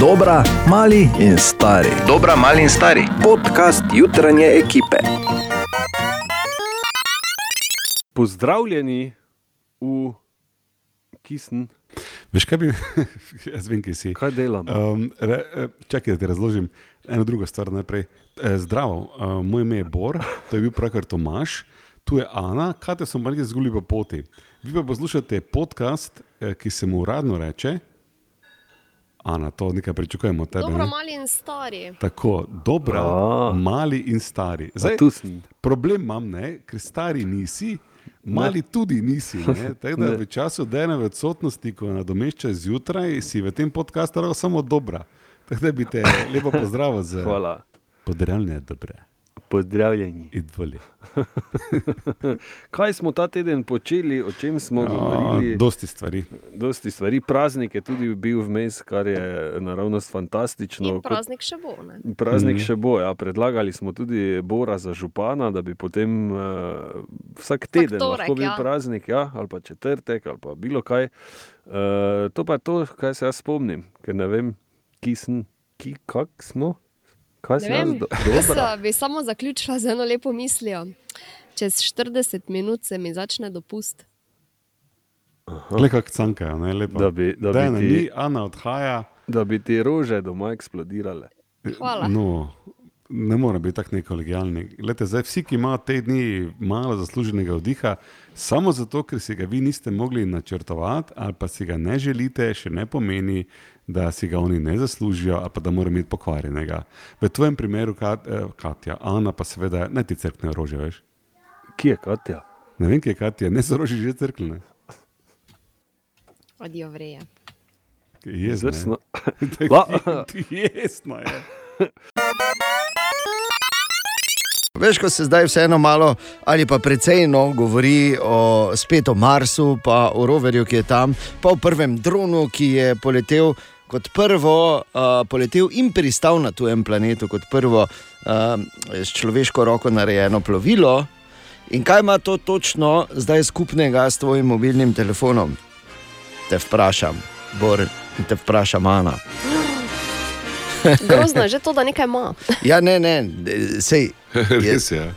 Dobra, mali in stari. Dobra, mali in stari. Podcast jutranje ekipe. Pozdravljeni v Kisn. Veš kaj bi, jaz vem, kje si. Kaj delam? Um, re, eh, čakaj, da ti razložim eno drugo stvar najprej. E, zdravo, uh, moj ime je Bor, to je bil pravkar Tomaš, tu je Ana, kaj te smo malce zgubili po poti. Vi pa poslušate podcast, ki se mu uradno reče. Ana, to nekaj pričakujemo od tebe. Dobro, ne? mali in stari. Tako, dobra, A. mali in stari. Zdaj, tu sem. problem imam, ne, ker stari nisi, mali ne. tudi nisi. ne. Tako da Ne. v času dnevne odsotnosti, ko nadomeščaš zjutraj, si v tem podkastu samo dobra. Tako da bi te lepo pozdravil za podarjalne dobre. Pozdravljeni. Kaj smo ta teden počeli, o čem smo govorili? Dosti stvari. Dosti stvari, praznik je tudi bil vmes, kar je naravnost fantastično. In praznik še bo. Ne? Praznik Mhm. še bo. Ja. Predlagali smo tudi Bora za župana, da bi potem uh, vsak teden torek, lahko bil ja. praznik, ja, ali pa četrtek, ali pa bilo kaj. Uh, to pa je to, kar se jaz spomnim, ker ne vem, ki sem, ki, kak smo. Kaj jaz vem, jaz bi samo zaključila z eno lepo mislijo. Čez 40 minut se mi začne dopust. Le kako cankajo, ne lepo. Da bi- da bi Dajna ti- ni, Ana odhaja. Da bi ti rože doma eksplodirale. Hvala. No, ne more biti tako nekolegijalni. Glede, zdaj, vsi, ki imajo te dni malo zasluženega vdiha, samo zato, ker si ga vi niste mogli načrtovati, ali pa si ga ne želite, še ne pomeni, da si ga oni ne zaslužijo, ali pa da mora imeti pokvarjenega. V tvojem primeru, Kat, eh, Katja, Ana, pa seveda ne ti crkne rože, veš. Kje je Katja? Ne vem, kje je Katja, ne so roži že crkne. Odijo vreje. Jezno. Izvrstno. je. Jezno je. Veš, ko se zdaj vseeno malo ali pa precej no govori o, spet o Marsu, pa o roverju, ki je tam, pa o prvem dronu, ki je poletel kot prvo, uh, poletel in pristal na tujem planetu, kot prvo uh, s človeško roko narejeno plovilo. In kaj ima to točno zdaj skupnega s tvojim mobilnim telefonom? Te vprašam, Bor, in te vprašam, Ana. Grozno je že to, da nekaj ima. Ja, ne, ne, sej. Res je. Ja,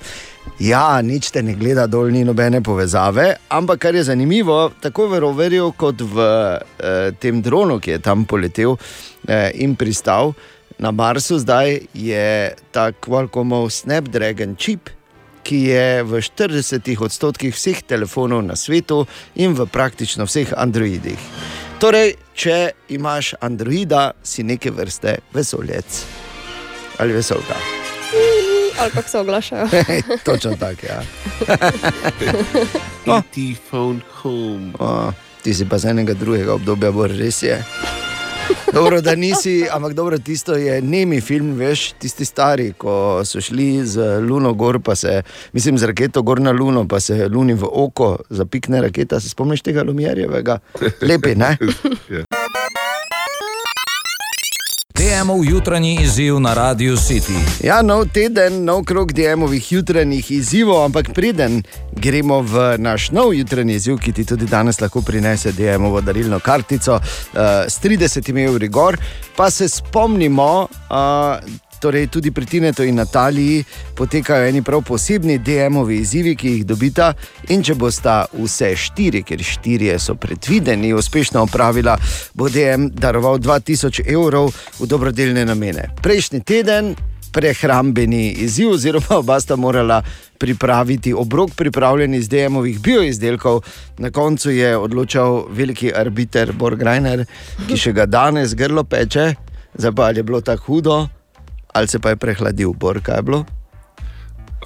nič te ne gleda dol, ni nobene povezave. Ampak kar je zanimivo, tako v roverju kot v eh, tem dronu, ki je tam poletel eh, in pristal na Marsu, zdaj je ta Qualcommov Snapdragon čip. Ki je v 40 odstotkih vseh telefonov na svetu in v praktično vseh Androidih. Torej, če imaš Androida, si neke vrste vesoljec ali vesolka. Ali kako se oglašajo. Točno tako, ja. No. E phone home. O, ti si pa z enega drugega obdobja, bo res je. Dobro, da nisi, ampak dobro, tisto je nemi film, veš, tisti stari, ko so šli z Luno gor, pa se, mislim, z raketo gor na Luno, pa se Luni v oko zapikne raketa. Se spomniš tega Lumjerjevega? Lepi, ne? DM-ov jutranji izziv na Radio City. Ja, nov teden, nov krog DM-ovih jutranjih izzivov, ampak preden gremo v naš nov jutranji izziv, ki ti tudi danes lahko prinese DM-ovo darilno kartico uh, s 30 evri gor, pa se spomnimo. Uh, Torej, tudi pri Tinetu in Nataliji potekajo eni prav posebni DM-ovi izzivi, ki jih dobita. In če bosta vse štiri, ker štirje so predvideni, uspešno opravila, bo DM daroval 2000 evrov v dobrodelne namene. Prejšnji teden prehrambeni izziv, oziroma oba sta morala pripraviti obrok, pripravljen iz DM-ovih bioizdelkov. Na koncu je odločal veliki arbiter Borgrajner, ki še ga danes grlo peče, zdaj pa je bilo tako hudo, ali se pa je prehladil, Bor, kaj je bilo.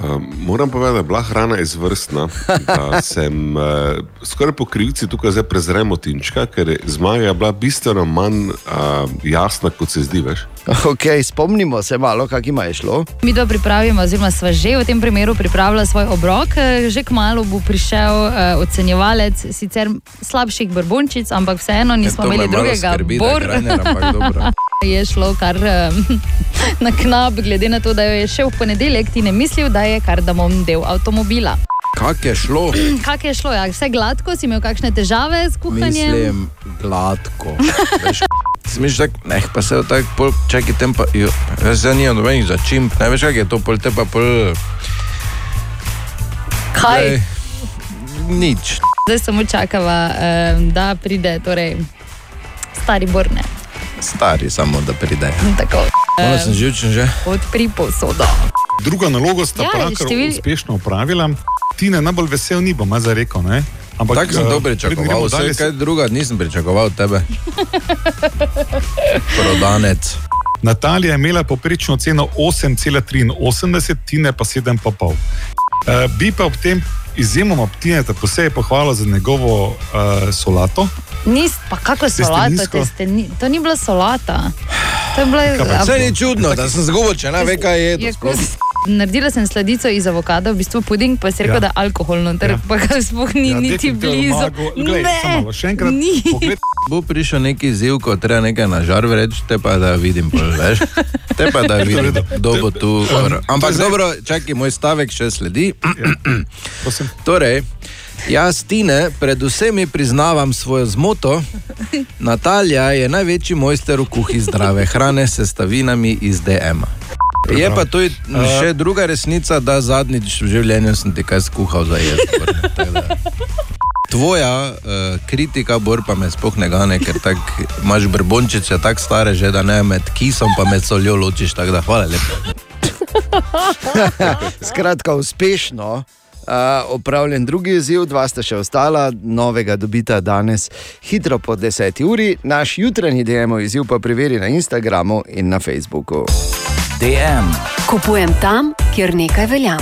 Um, moram povedati, da je bila hrana izvrstna. da Sem uh, skoraj po krivci tukaj zdaj prezremo tinčka, ker je zmaga bila bistveno manj uh, jasna, kot se zdi. Veš. Okay, spomnimo se malo, kako ima je šlo. Mi to pripravimo, oziroma sva že v tem primeru pripravila svoj obrok. Eh, Že kmalo bo prišel uh, ocenjevalec sicer slabših brbončic, ampak vseeno nismo imeli drugega. Bor je šlo kar uh, na knap, glede na to, da jo je še v ponedeljek ti ne mislil, da je kar da bom del avtomobila. Kako je šlo? Kako je šlo? Ja? Vse gladko, si imel kakšne težave s kuhanjem? Mislim, gladko. Smiš tak, ne, pa se tako, pol, čakaj, tem pa, jo, se nimam nobenih začimb, ne veš, kak je to, pol te pa pol. Kaj? Glej, Nič. Zdaj samo čakava, da pride torej, stari borne. Stari samo, da pride. Tako. Ona sem živčen že. Odpri posodo. Drugo nalogo sta Ja, pravkar števil- uspešno upravila. Tine najbolj vesel ni, bom jaz rekel. Ne? Ampak Tako sem eh, to preden gremo pričakoval, dalje, vse kaj druga nisem pričakoval od tebe. Prodanec. Natalija je imela poprečno ceno 8,83, Tine pa 7,5. Uh, bi pa ob tem izjemoma Tineta posebej pohvalil za njegovo uh, solato. Nis, pa kako solata, nizko? te ste, ni, to ni bila solata. To je bila, a- Vse ni čudno, da sem zgubil, če ne ve, kaj je je to. Naredila sem sladico iz avokada, v bistvu puding, pa si rekel, Ja. ja. da je alkoholno, ter Ja. ja. pa ga sploh ni ja, niti blizu. Glej, samo malo, še enkrat ni. pogled- Bo prišel neki ziv, ko treba nekaj na žar vreči, te pa da vidim, pol, veš. Te pa da vidim, kdo bo tu. Ampak dobro, čakaj, moj stavek še sledi. Prosim. Torej, jaz Tine predvsem priznavam svojo zmoto. Natalija je največji mojster v kuhi zdrave hrane s sestavinami iz DM. -a. Je pa to še druga resnica, da zadnjič v življenju sem ti kaj skuhal za jesti. Tvoja uh, kritika, bor pa me sploh ne gane, ker tak, imaš brbončice tako stare, že da ne med kisom pa med soljo ločiš. Tako da hvala lepa. Skratka, uspešno. Opravljen drugi izziv, dva sta še ostala, novega dobita danes, hitro po 10 uri. Naš jutranji DM izziv pa preveri na Instagramu in na Facebooku. DM. Kupujem tam, kjer nekaj velja.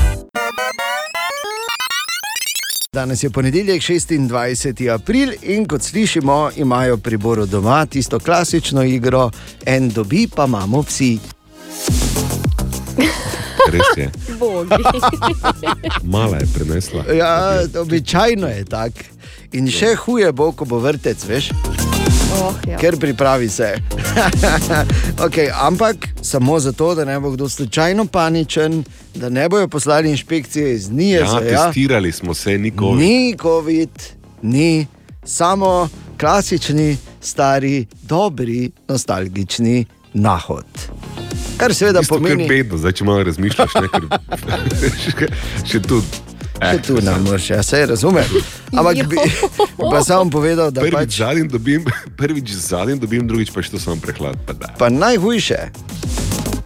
Danes je ponedeljek, 26. april in kot slišimo, imajo pri Boru doma tisto klasično igro, en dobi, pa imamo vsi. Res je. Mala je prenesla. Ja, običajno je tako. In še huje bo, ko bo vrtec, veš. Oh, ja. Ker pripravi se. okay, ampak samo zato, da ne bo kdo slučajno paničen, da ne bojo poslali inšpekcije iz Nije. Ja, testirali smo se, nikoli. Ni COVID, ni samo klasični, stari, dobri, nostalgični nahod. Kar seveda Isto, pomeni, Kar bedno, zdaj če malo razmišljaš, ne, ker še tu. da tu ne moreš, ja se razumem. Ampak bi, bi pa samo povedal, da Prvič pač, zadnji dobim, prvič zadnji dobim, drugič pa še to samo prehlad. Pa da. pa najhujše,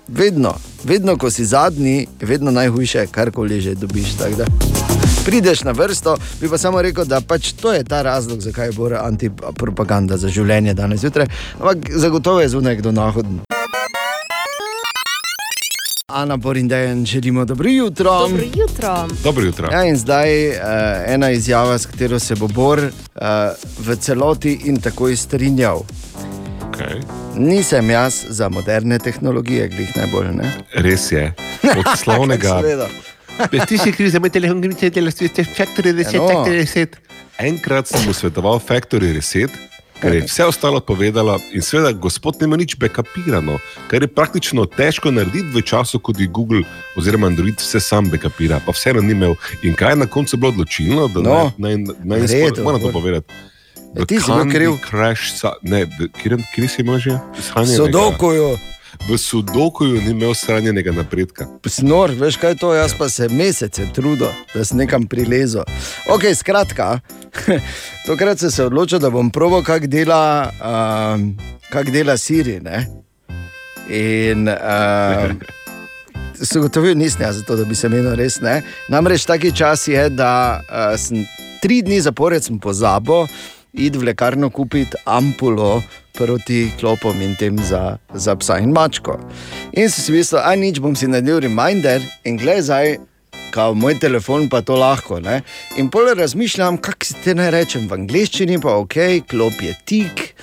vedno, vedno, ko si zadnji, je vedno najhujše, karkoli že dobiš. tako da. Prideš na vrsto, bi pa samo rekel, da pač to je ta razlog, zakaj je bora antipropaganda za življenje danes zjutraj. Ampak zagotovo je zunaj kdo nahoden. Ana Borindejen, želimo dobro jutro. Dobro jutro. Dobro jutro. Ja, in zdaj uh, ena izjava, s katero se bo Bor uh, v celoti in takoj strinjal. Okay. Nisem jaz za moderne tehnologije, glih najbolj ne. Res je. Od slavnega. Seveda. Ti si kriv za moj telefon, ki ti delaš, ti si Factory Reset, no. Factory Reset. Enkrat sem mu svetoval Factory Reset, ker je vse ostalo povedala in seveda gospod nima nič backupirano, kar je praktično težko narediti v času, ko ti Google oziroma Android vse sam backupira, pa vseeno ni imel. In kaj je na koncu bilo odločilno, da No. naj, naj, naj, redu, moram to povedati. E, ti si bil kriv. Crush, sa, ne, kjer, kjer si imel že? Shranjenega? V Sudokuju ni imel shranjenega napredka. snor, veš kaj je to, jaz pa se mesece trudil, da sem nekam prilezel. Ok, skratka, tokrat sem se odločil, da bom proval, kako dela, uh, kak dela Siri. Ne? In uh, se gotovil nisem jaz, zato, da bi se menil res ne. Namreč taki čas je, da uh, sem tri dni zapored pozabil iti v lekarno kupiti ampulo proti klopom in tem za, za psa in mačko. In sem si mislil, a nič bom si naredil reminder in gledaj. Kao moj telefon pa to lahko. Ne? In pol razmišljam, kako si te naj rečem v angleščini, pa ok, klop je tik,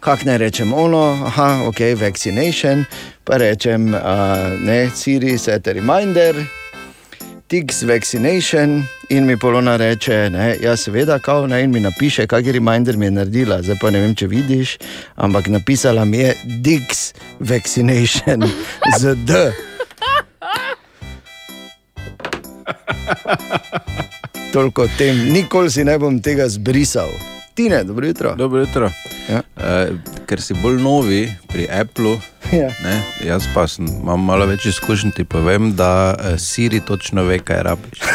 kako naj rečem ono, aha, ok, vaccination, pa rečem, uh, ne, Siri, set a reminder, tiks vaccination in mi polona reče, ne, ja, seveda, kao, ne, in mi napiše, kakšen reminder mi je naredila, zdaj pa ne vem, če vidiš, ampak napisala mi je Dix vaccination z D. Toliko o tem, nikoli si ne bom tega zbrisal. Ti ne, dobro jutro. Dobro jutro. Ja. Uh, ker si bolj novi pri Applu. Ja. Ne, jaz pa sem, imam malo več izkušenj, ti povem, da eh, Siri točno ve, kaj rabiš.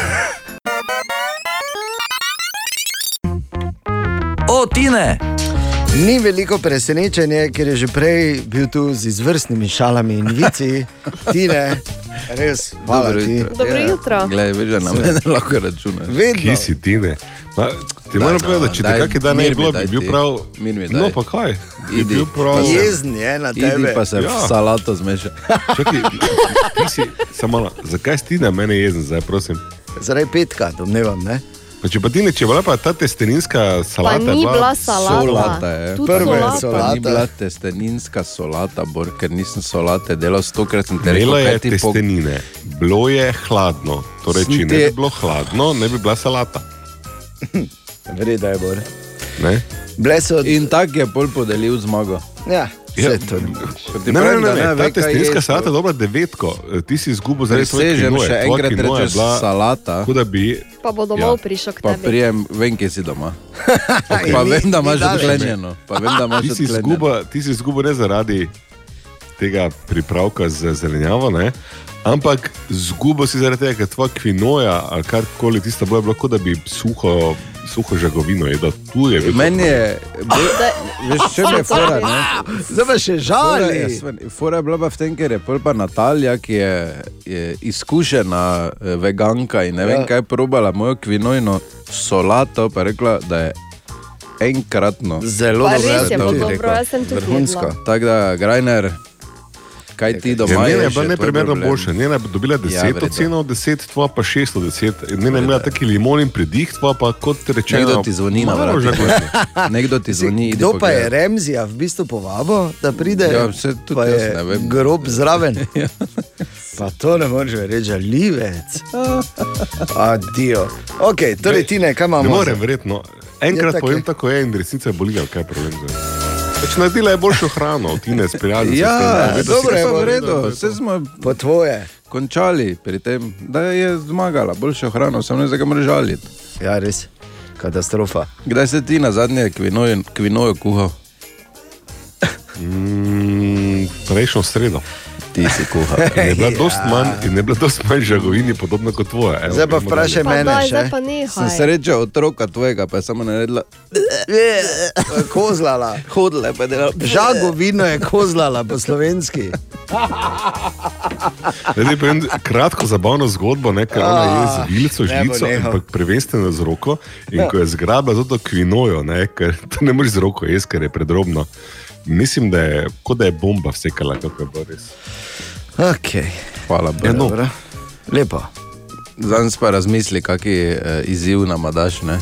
O, Tine! Ni veliko presenečenje, ker je že prej bil tu z izvrstnimi šalami in vici. Ti ne, res, hvala Dobro ti. jutro. Dobro jutro. Glej, veš, da na mene lahko računaš. Vedno. Kje si ti ne? Ma, ti moram no, povedati, če te kakšen dan ne bi bilo, bi bil prav. Mir mi No, daj. pa kaj? Idi, bil prav. pa Jezen je na tebe. Idi pa se v Ja. salato zmeša. Čakaj, ti si, samo zakaj si ti na mene jezen zdaj, prosim? Zaradi petka, domnevam. Ne? Pa če pa ti ne, če bila pa ta testeninska Pa salata. ni bila- bila salata. Solata je. Tudi Prva je solata. solata. Pa ni bila testeninska solata, bor, ker nisem solate delal stokrat sem te Imela rekel, je ti po... testenine, bilo je hladno. Torej, če ne te- bi bilo hladno, ne bi bila salata. Vreda je. Ne? Bile so. In tak je pol podelil zmago. Ja, Ja. Ti Ne, ne, pravim, ne, da ne, ne ta ve, kaj testenska ješ, salata je dobra devetko. E, Ti si izgubil zaradi svoje Presežem kvinoje. še Tvoja enkrat kvinoa je rečeš bila- salata. Tako da bi Pa bo domov Ja. prišel k Pa prijem, vem, kje si doma. Okay. Pa vem, da imaš odklenjeno. Pa vem, da imaš ti si odklenjeno. izgubil, ti si izgubil ne zaradi tega pripravka z zelenjavo, ne? Ampak izgubil si zaradi tega, ker tvoja kvinoja ali karkoli tista je bilo kot da bi suho, suho žagovino jedel. Tu je bilo. Meni je, veš, če je fora, ne? Zdaj pa še Fora je, žali. Fora je bila pa v tem, ker je pa Natalija, ki je, je izkušena eh, veganka in ne vem Ja. kaj, probala mojo kvinojno solato, pa je rekla, da je enkratno. Zelo Pa dobro. res je to bilo bi dobro, jaz sem tudi Vrhunsko. jedla. Tako da, Grajner, kaj ti doma Ja, njena je bila neprimerno boljša. Njena je dobila 10 Ja, ja, oceno od 10, tvoja pa 6 od 10. Njena je imela taki limonin pridih, tvoja pa kot rečeno. Nekdo ti zvoni na malo vrat. žagovino. Nekdo ti zvoni. Kdo pa je. Remzija v bistvu povabil, da pride? Ja, vse tudi jaz je ne vem. grob zraven. Pa to ne moreš reči, žalivec. Adijo. Ok, torej ti ne, kaj imamo? Ne morem, verjetno. Enkrat Ja, ja, tako povem tako je in resnica je bolila, kaj je problem. zdaj. Pač naredila je boljšo hrano, ti ne speljali. Ja, dobro je, pa v redu. Vse smo Po tvoje. končali pri tem, da je zmagala, boljšo hrano, samo ne moraš žaliti. Ja, res. Katastrofa. Kdaj si ti na zadnje kvinojo, kvinojo kuhal? Mm, prejšnjo sredo. Ti si kuhal. In je bila dost manj, in je bila dost manj žagovini, podobno kot tvoja. Evo, Zdaj pa vprašaj dalje. Pa mene daj, še. pa Sem srečal otroka tvojega, pa je samo naredila, Kozlala. hodila je pa je delala. Žagovino je kozlala po slovenski. Zdaj povem kratko zabavno zgodbo, ne, ker ona je z vilico, ne bo žlico, ampak prvenstveno z roko. In ko je zgrabila za to kvinojo, ne, ker to ne moreš z roko jesti, ker je predrobno. Mislim, da je da je bomba vsekala, kako je bilo res. Ok, Hvala, Ja, no. dobro. Lepo. Zdaj pa razmisli, kakšen uh, izziv nam daš. Ne?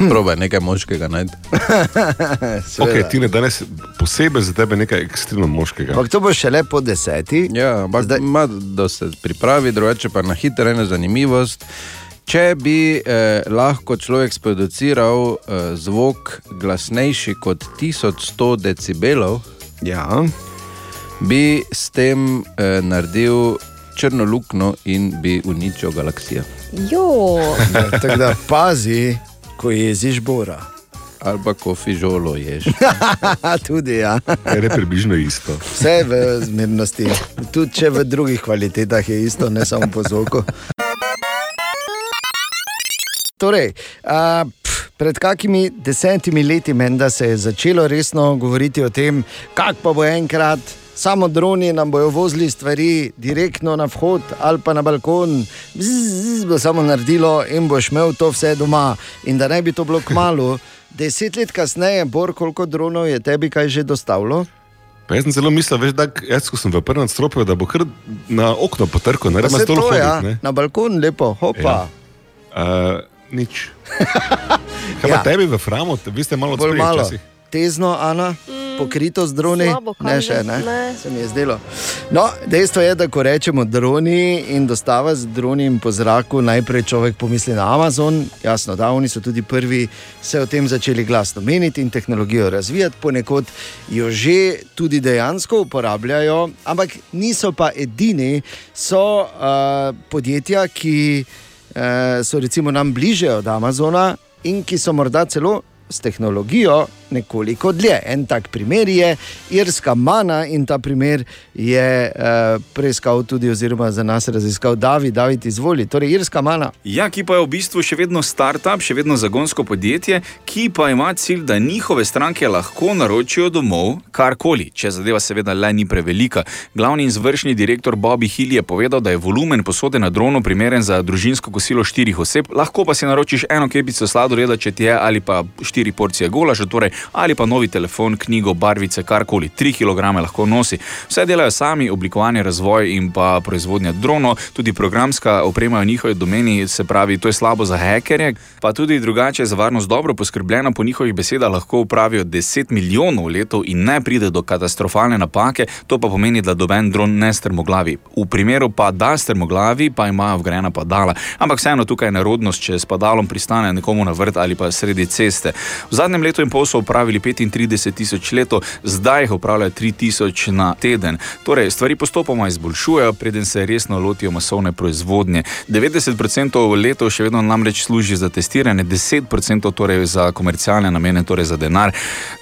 Probaj nekaj moškega najti. Okay, ti ne danes posebej za tebe nekaj ekstremno moškega. Ampak to bo šele po deseti. Ja, ampak Zdaj- ima, da se pripravi, drugače pa na hitro ena zanimivost. Če bi eh, lahko človek sproduciral eh, zvok glasnejši kot 1100 decibelov, Ja. bi s tem eh, naredil črno luknjo in bi uničil galaksijo. Jo, Tako da pazi, ko jeziš bora. Ali pa ko fižolo ješ. Tudi ja. Ker je približno isto. Vse v zmernosti. Tudi če v drugih kvalitetah je isto, ne samo po zvoku. Torej, a, pf, pred kakimi desetimi leti menda se je začelo resno govoriti o tem, kako pa bo enkrat. Samo droni nam bojo vozili stvari direktno na vhod ali pa na balkon, zzz, bo samo naredilo in boš imel to vse doma. In da ne bi to bilo kmalo, deset let kasneje, bor koliko dronov je tebi kaj že dostavilo. Pa jaz sem zelo mislil, veš, da jaz, ko sem v prvem stropju, da bo kar na okno potrkal, ne Pa rabim se to, hoditi. ja, na balkon lepo, hopa. Ja. Uh, nič. Kaj pa Ja. tebi v Framu, vi ste malo Bolj malo. včasih. Tezno, Ana, pokrito z droni. slabo Ne, še ne. Ne. Se mi je zdelo. No, dejstvo je, da ko rečemo droni in dostava z droni po zraku, najprej človek pomisli na Amazon. Jasno, da oni so tudi prvi se o tem začeli glasno meniti in tehnologijo razvijati, ponekod jo že tudi dejansko uporabljajo, ampak niso pa edini, so uh, podjetja, ki so recimo nam bližje od Amazona in ki so morda celo s tehnologijo nekoliko dlje. En tak primer je irska mana in ta primer je uh, preiskal tudi, oziroma za nas raziskal David, David izvoli. Torej, irska mana. Ja, ki pa je v bistvu še vedno startup, še vedno zagonsko podjetje, ki pa ima cilj, da njihove stranke lahko naročijo domov karkoli, če zadeva seveda le ni prevelika. Glavni izvršni direktor Bobby Hill je povedal, da je volumen posode na dronu primeren za družinsko kosilo štirih oseb, lahko pa si naročiš eno kepico sladoleda, če ti je, ali pa štiri porcije golaža, torej, ali pa novi telefon, knjigo, barvice, karkoli, 3 kg lahko nosi. Vse delajo sami, oblikovanje, razvoj in pa proizvodnja dronov, tudi programska oprema v njihovi domeni, se pravi, to je slabo za hekerje, pa tudi drugače je za varnost dobro poskrbljena, po njihovih besedah lahko upravijo 10 milijonov letov in ne pride do katastrofalne napake, to pa pomeni, da doben dron ne strmoglavi. V primeru pa da strmoglavi, pa imajo vgrajena padala. Ampak vseeno tukaj je nerodnost, če s padalom pristane nekomu na vrt ali pa sredi ceste. V zadnjem letu in pol so upravili 35 tisoč letov, zdaj jih upravljajo 3 tisoč na teden. Torej, stvari postopoma izboljšujejo, preden se resno lotijo masovne proizvodnje. 90% letov še vedno namreč služi za testiranje, 10% torej za komercialne namene, torej za denar.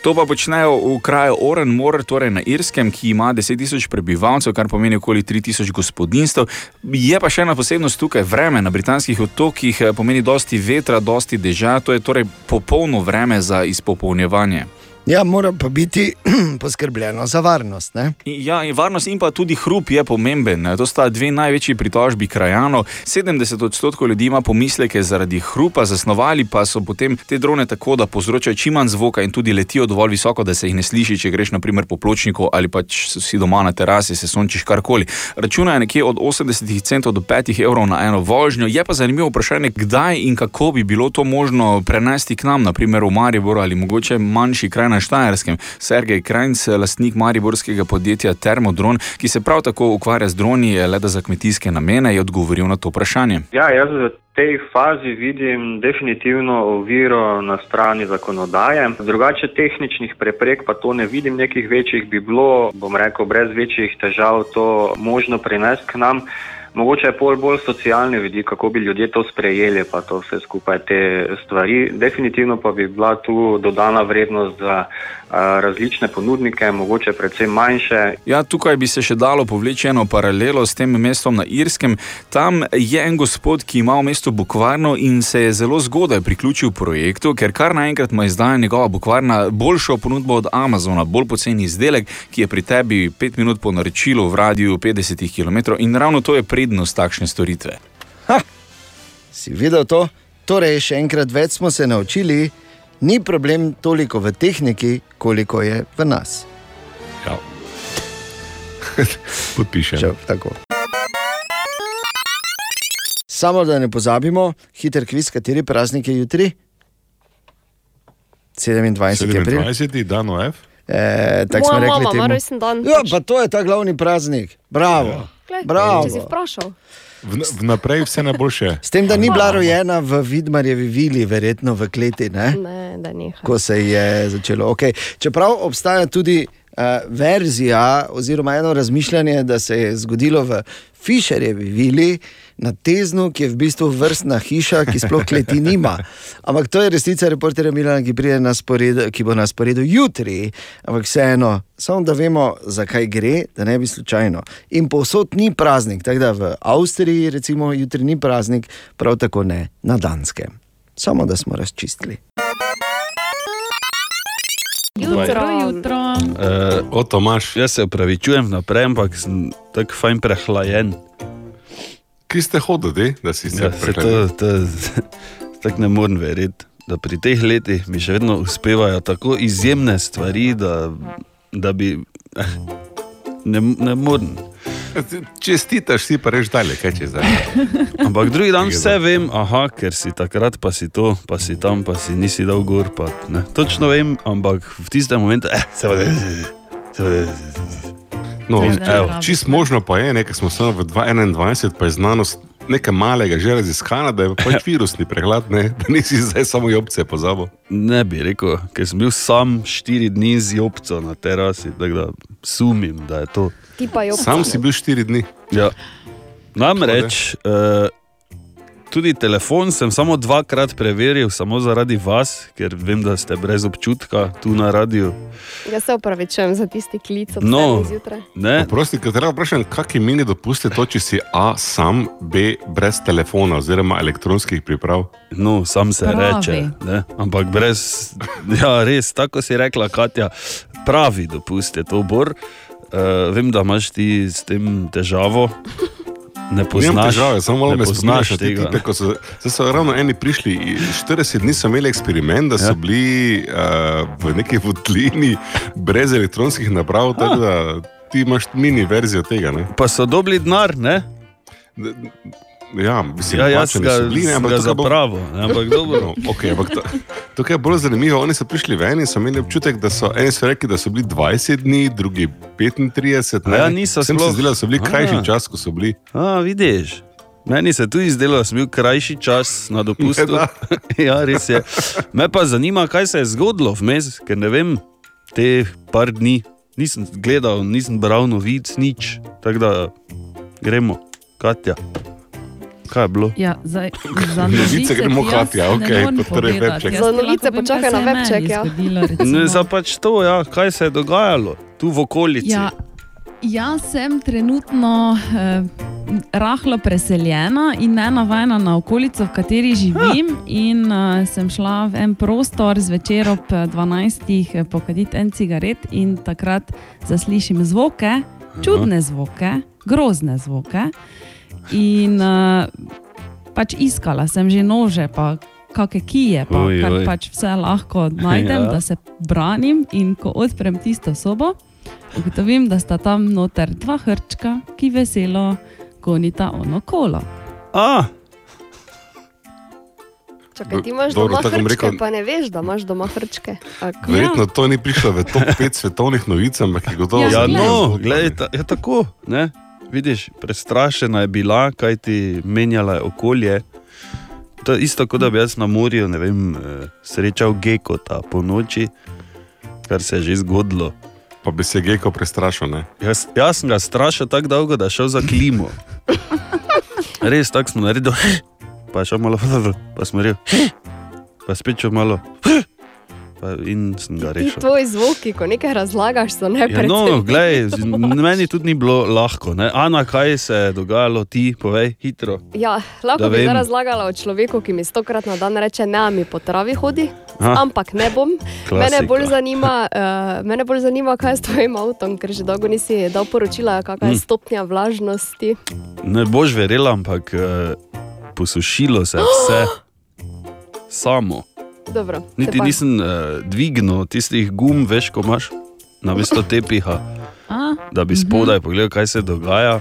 To pa počnejo v kraju Orenmore, torej na Irskem, ki ima 10 tisoč prebivalcev, kar pomeni okoli 3 tisoč gospodinstv. Je pa še ena posebnost tukaj, vreme na britanskih otokih eh, pomeni dosti vetra, dosti dežja, to je torej popolno vreme za izpopolnjevanje. образования – Ja, mora pa biti poskrbljeno za varnost. Ne? Ja, in varnost in pa tudi hrup je pomemben. ne. To sta dve največji pritožbi krajanov. 70 odstotkov ljudi ima pomisleke zaradi hrupa, zasnovali pa so potem te drone tako, da povzročajo čim manj zvoka in tudi letijo dovolj visoko, da se jih ne sliši, če greš naprimer po pločniku ali pa če si doma na terasi, se sončiš karkoli. Računajo nekje od 80 centov do 5 evrov na eno vožnjo. Je pa zanimivo vprašanje, kdaj in kako bi bilo to možno prenesti k nam, naprimer v Mariboru ali mogoče manjši kraj na Štajerskem. Sergej Krajnc, lastnik mariborskega podjetja Thermodron, ki se prav tako ukvarja z droni, le da za kmetijske namene, je odgovoril na to vprašanje. Ja, jaz v tej fazi vidim definitivno oviro na strani zakonodaje. Drugače tehničnih preprek pa to ne vidim, nekih večjih bi bilo, bom rekel, brez večjih težav to možno prinesti k nam. Mogoče je pol bolj socialni vidik, kako bi ljudje to sprejeli, pa to vse skupaj te stvari. Definitivno pa bi bila tu dodana vrednost za a, različne ponudnike, mogoče predvsem manjše. Ja, tukaj bi se še dalo povleči eno paralelo s tem mestom na Irskem. Tam je en gospod, ki ima v mestu bukvarno in se je zelo zgodaj priključil projektu, ker kar naenkrat mu izdaja njegova bukvarna boljšo ponudbo od Amazona, bolj poceni izdelek, ki je pri tebi 5 minut po naročilu v radiju 50 km in ravno to je prednost takšne storitve. Si videl to? Torej, še enkrat več smo se naučili, ni problem toliko v tehniki, koliko je v nas. Ja. Podpišem. Čau, tako. Samo da ne pozabimo, hiter kviz, kateri praznik je jutri? 27. april. 27. dan OF. E, tako smo rekli. mama rojsten dan. Ja, pa to je ta glavni praznik. Bravo. Ja. Glej, Bravo. Če si vprašal. V, vnaprej vse najboljše. S tem, da ni bila rojena v Vidmarjevi vili, verjetno v kleti, ne? Ne, da neha. ko se je začelo. Okay. Čeprav obstaja tudi uh, verzija, oziroma eno razmišljanje, da se je zgodilo v Fisherjevi vili na Teznu, ki je v bistvu vrstna hiša, ki sploh kleti nima. Ampak to je resnica reporterja Milana, ki, spored, ki bo na sporedu jutri. Ampak vseeno, samo da vemo, zakaj gre, da ne bi slučajno. In povsod ni praznik, tako da v Avstriji, recimo, jutri ni praznik, prav tako ne na Danskem. Samo da smo razčistili. Jutro, jutro. Uh, o, Tomaš. Jaz se upravičujem vnaprej, ampak sem tako fajn prehlajen. Kje ste hodili, da si se Ja, se to, tako ne morem verjeti, da pri teh letih mi še vedno uspevajo tako izjemne stvari, da, da bi. Ne, ne morem. Čestitaš si pa reč dalje, kaj če zdaj. Ampak drugi dan vse vem, aha, ker si takrat pa si to, pa si tam, pa si nisi dal gor. Pa, ne. Točno vem, ampak v tistem momentu, eh, se vodi. No, Vem, da je evo, rado. čist možno pa je, nekaj smo samo v 2021, pa je znanost nekaj malega že raziskana, da je pač virusni prehlad, ne? da nisi zdaj samo jobce pozabil. Ne bi rekel, ker sem bil sam štiri dni z jobco na terasi, tako da sumim, da je to. Ti pa jobca. Sam si bil štiri dni. Ja. Namreč, uh, tudi telefon sem samo dvakrat preveril, samo zaradi vas, ker vem, da ste brez občutka tu na radiju. Jaz se upravičujem za tisti klic ob No. sedmih zjutraj. Ne? Prosti, ker treba vprašati, kakšni mini dopusti to, če si A sam, B brez telefona oziroma elektronskih priprav. No, sam se Pravi. reče, ne? ampak brez, ja, res, tako si rekla, Katja, pravi dopust je to bor. Uh, vem, da imaš ti s tem težavo. Ne Nimam poznaš, težave, samo malo me poznaš spoznaš tipe, so, so ravno eni prišli, in 40 dni so imeli eksperiment, da so Ja. bili uh, v neki votlini brez elektronskih naprav, tako da ti imaš mini verzijo tega. Ne? Pa so dobili denar, ne? Ja, mislim, Ja, jaz plačani ga- so bili, ne, ampak ne. No, okay, ampak to, tukaj je bolj zanimivo. Oni so prišli ven in so imeli občutek, da so eni so rekli, da so bili 20 dni, drugi 35. Ne? Ja, niso sploh. se zdelo, da so bili A. krajši čas, ko so bili. A, vidiš. Meni se tudi zdelo, da sem bil krajši čas na dopustu. Ja, ja, res je. Me pa zanima, kaj se je zgodilo vmes, ker ne vem, te par dni nisem gledal, nisem bral novic, nič. Tako da gremo, Katja. Kaj je bilo? Ja, zdaj, za Novice gremo, ti jaz Katja, ne okej, morem pa torej povedati. webček. Jaz Za novice počakaj kaj na webček, ja. Ne, za pač to, ja, kaj se je dogajalo tu v okolici. Ja, jaz sem trenutno eh, rahlo preseljena in ne navajena na okolico, v kateri živim. In eh, sem šla v en prostor zvečer ob eh, 12. eh, pokaditi en cigaret in takrat zaslišim zvoke, čudne zvoke, grozne zvoke. In uh, pač iskala sem že nože, pa kakšne kije, pa Oj, kar oj. pač vse lahko najdem, Ja. da se branim. In ko odprem tisto sobo, ugotovim, da sta tam noter dva hrčka, ki veselo gonita ono kolo. A, Čakaj, ti imaš Dobro, doma hrčke, rekel- pa ne veš, da imaš doma hrčke. Ak- Verjetno to ni prišlo v top 5 svetovnih novic, ampak je gotovo. Ja, no, zgodba. gledaj, ta, ja, tako. Ne? Vidiš, prestrašena je bila, kaj ti menjala je okolje. To je isto, kot da bi jaz na morju vem, eh, srečal gekota po noči, kar se je že zgodilo. Pa bi se geko prestrašil. Ne? Jaz, jaz sem ga strašil tako dolgo, da je šel za klimo. Res tako smo naredili, pa je šel malo, pa smo rekli, pa spet šel malo. In sem ga Ti rešil. tvoji zvoki, ko nekaj razlagaš, so Ja, neprecenljivi. no, glej, meni tudi ni bilo lahko. Ne? Ana, kaj se je dogajalo, ti povej hitro. Ja, lahko bi razlagala o človeku, ki mi stokrat na dan reče: Ne, mi po travi hodi, Aha. ampak ne bom. Klasika. Mene bolj, zanima, uh, mene bolj zanima, kaj je s tvojim avtom, ker že dolgo nisi dal poročila, kakšna je Mm. stopnja vlažnosti. Ne boš verjela, ampak eh, posušilo se je vse samo. Dobro, Niti nisem uh, dvignil tistih gum, veš, ko imaš na mesto tepiha, A? da bi spodaj pogledal, kaj se dogaja.